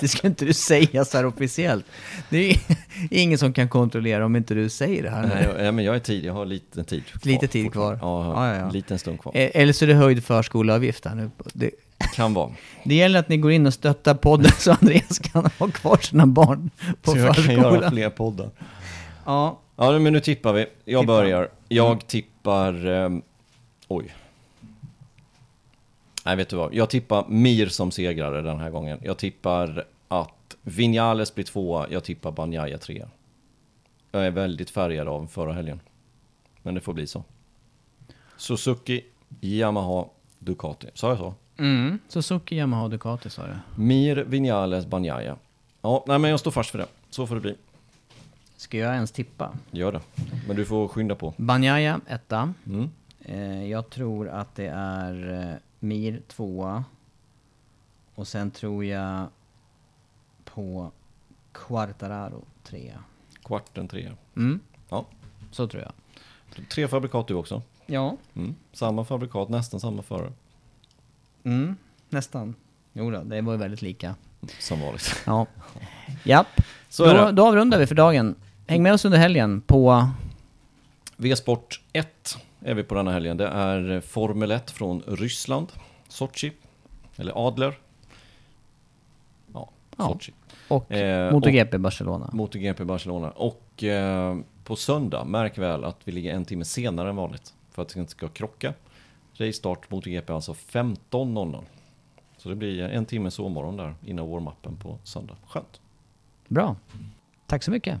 Det ska inte du säga så här officiellt. Det är ingen som kan kontrollera om inte du säger det här. Nej, jag, ja, men jag är tid, jag har lite tid kvar. Lite tid kvar. Ja, Ja, ja, ja. en liten stund kvar. Eh, Eller så är det höjd förskoleavgift här nu. Det, Kan vara. det gäller att ni går in och stöttar podden så Andreas kan ha kvar sina barn på Så jag kan göra förskolan. fler poddar. Ja, Ja, men nu tippar vi. Jag Tippa. börjar. Jag tippar... ehm, oj. Nej, vet du vad? Jag tippar Mir som segrare den här gången. Jag tippar att Vinales blir tvåa. Jag tippar Banjaya trea. Jag är väldigt färgad av förra helgen. Men det får bli så. Suzuki, Yamaha, Ducati. Sa jag så? mm. Suzuki, Yamaha, Ducati sa du. Mir, Vinales, Banjaya. Ja, nej men jag står fast för det. Så får det bli. Ska jag ens tippa? Gör det. Men du får skynda på. Banjaya, etta. Mm. Eh, jag tror att det är eh, Mir, tvåa. Och sen tror jag på Quartararo, trea. Kvarten, trea. Mm, Ja. så tror jag. Tre fabrikat du också. Ja, Mm. Samma fabrikat, nästan samma förare. mm, nästan. Jo då, det var ju väldigt lika. Som vanligt. Ja. Japp. Så då, då avrundar vi för dagen. Häng med oss under helgen på... V-sport 1 är vi på denna helgen. Det är Formel 1 från Ryssland. Sochi. Eller Adler. Ja, Ja. Sochi. Och Eh, MotoGP Barcelona. MotoGP Barcelona. Och eh, på söndag, märk väl att vi ligger en timme senare än vanligt. För att det inte ska krocka. Racestart MotoGP alltså 15.00. Så det blir en timme sovmorgon där innan warm-upen på söndag. Skönt. Bra. Tack så mycket.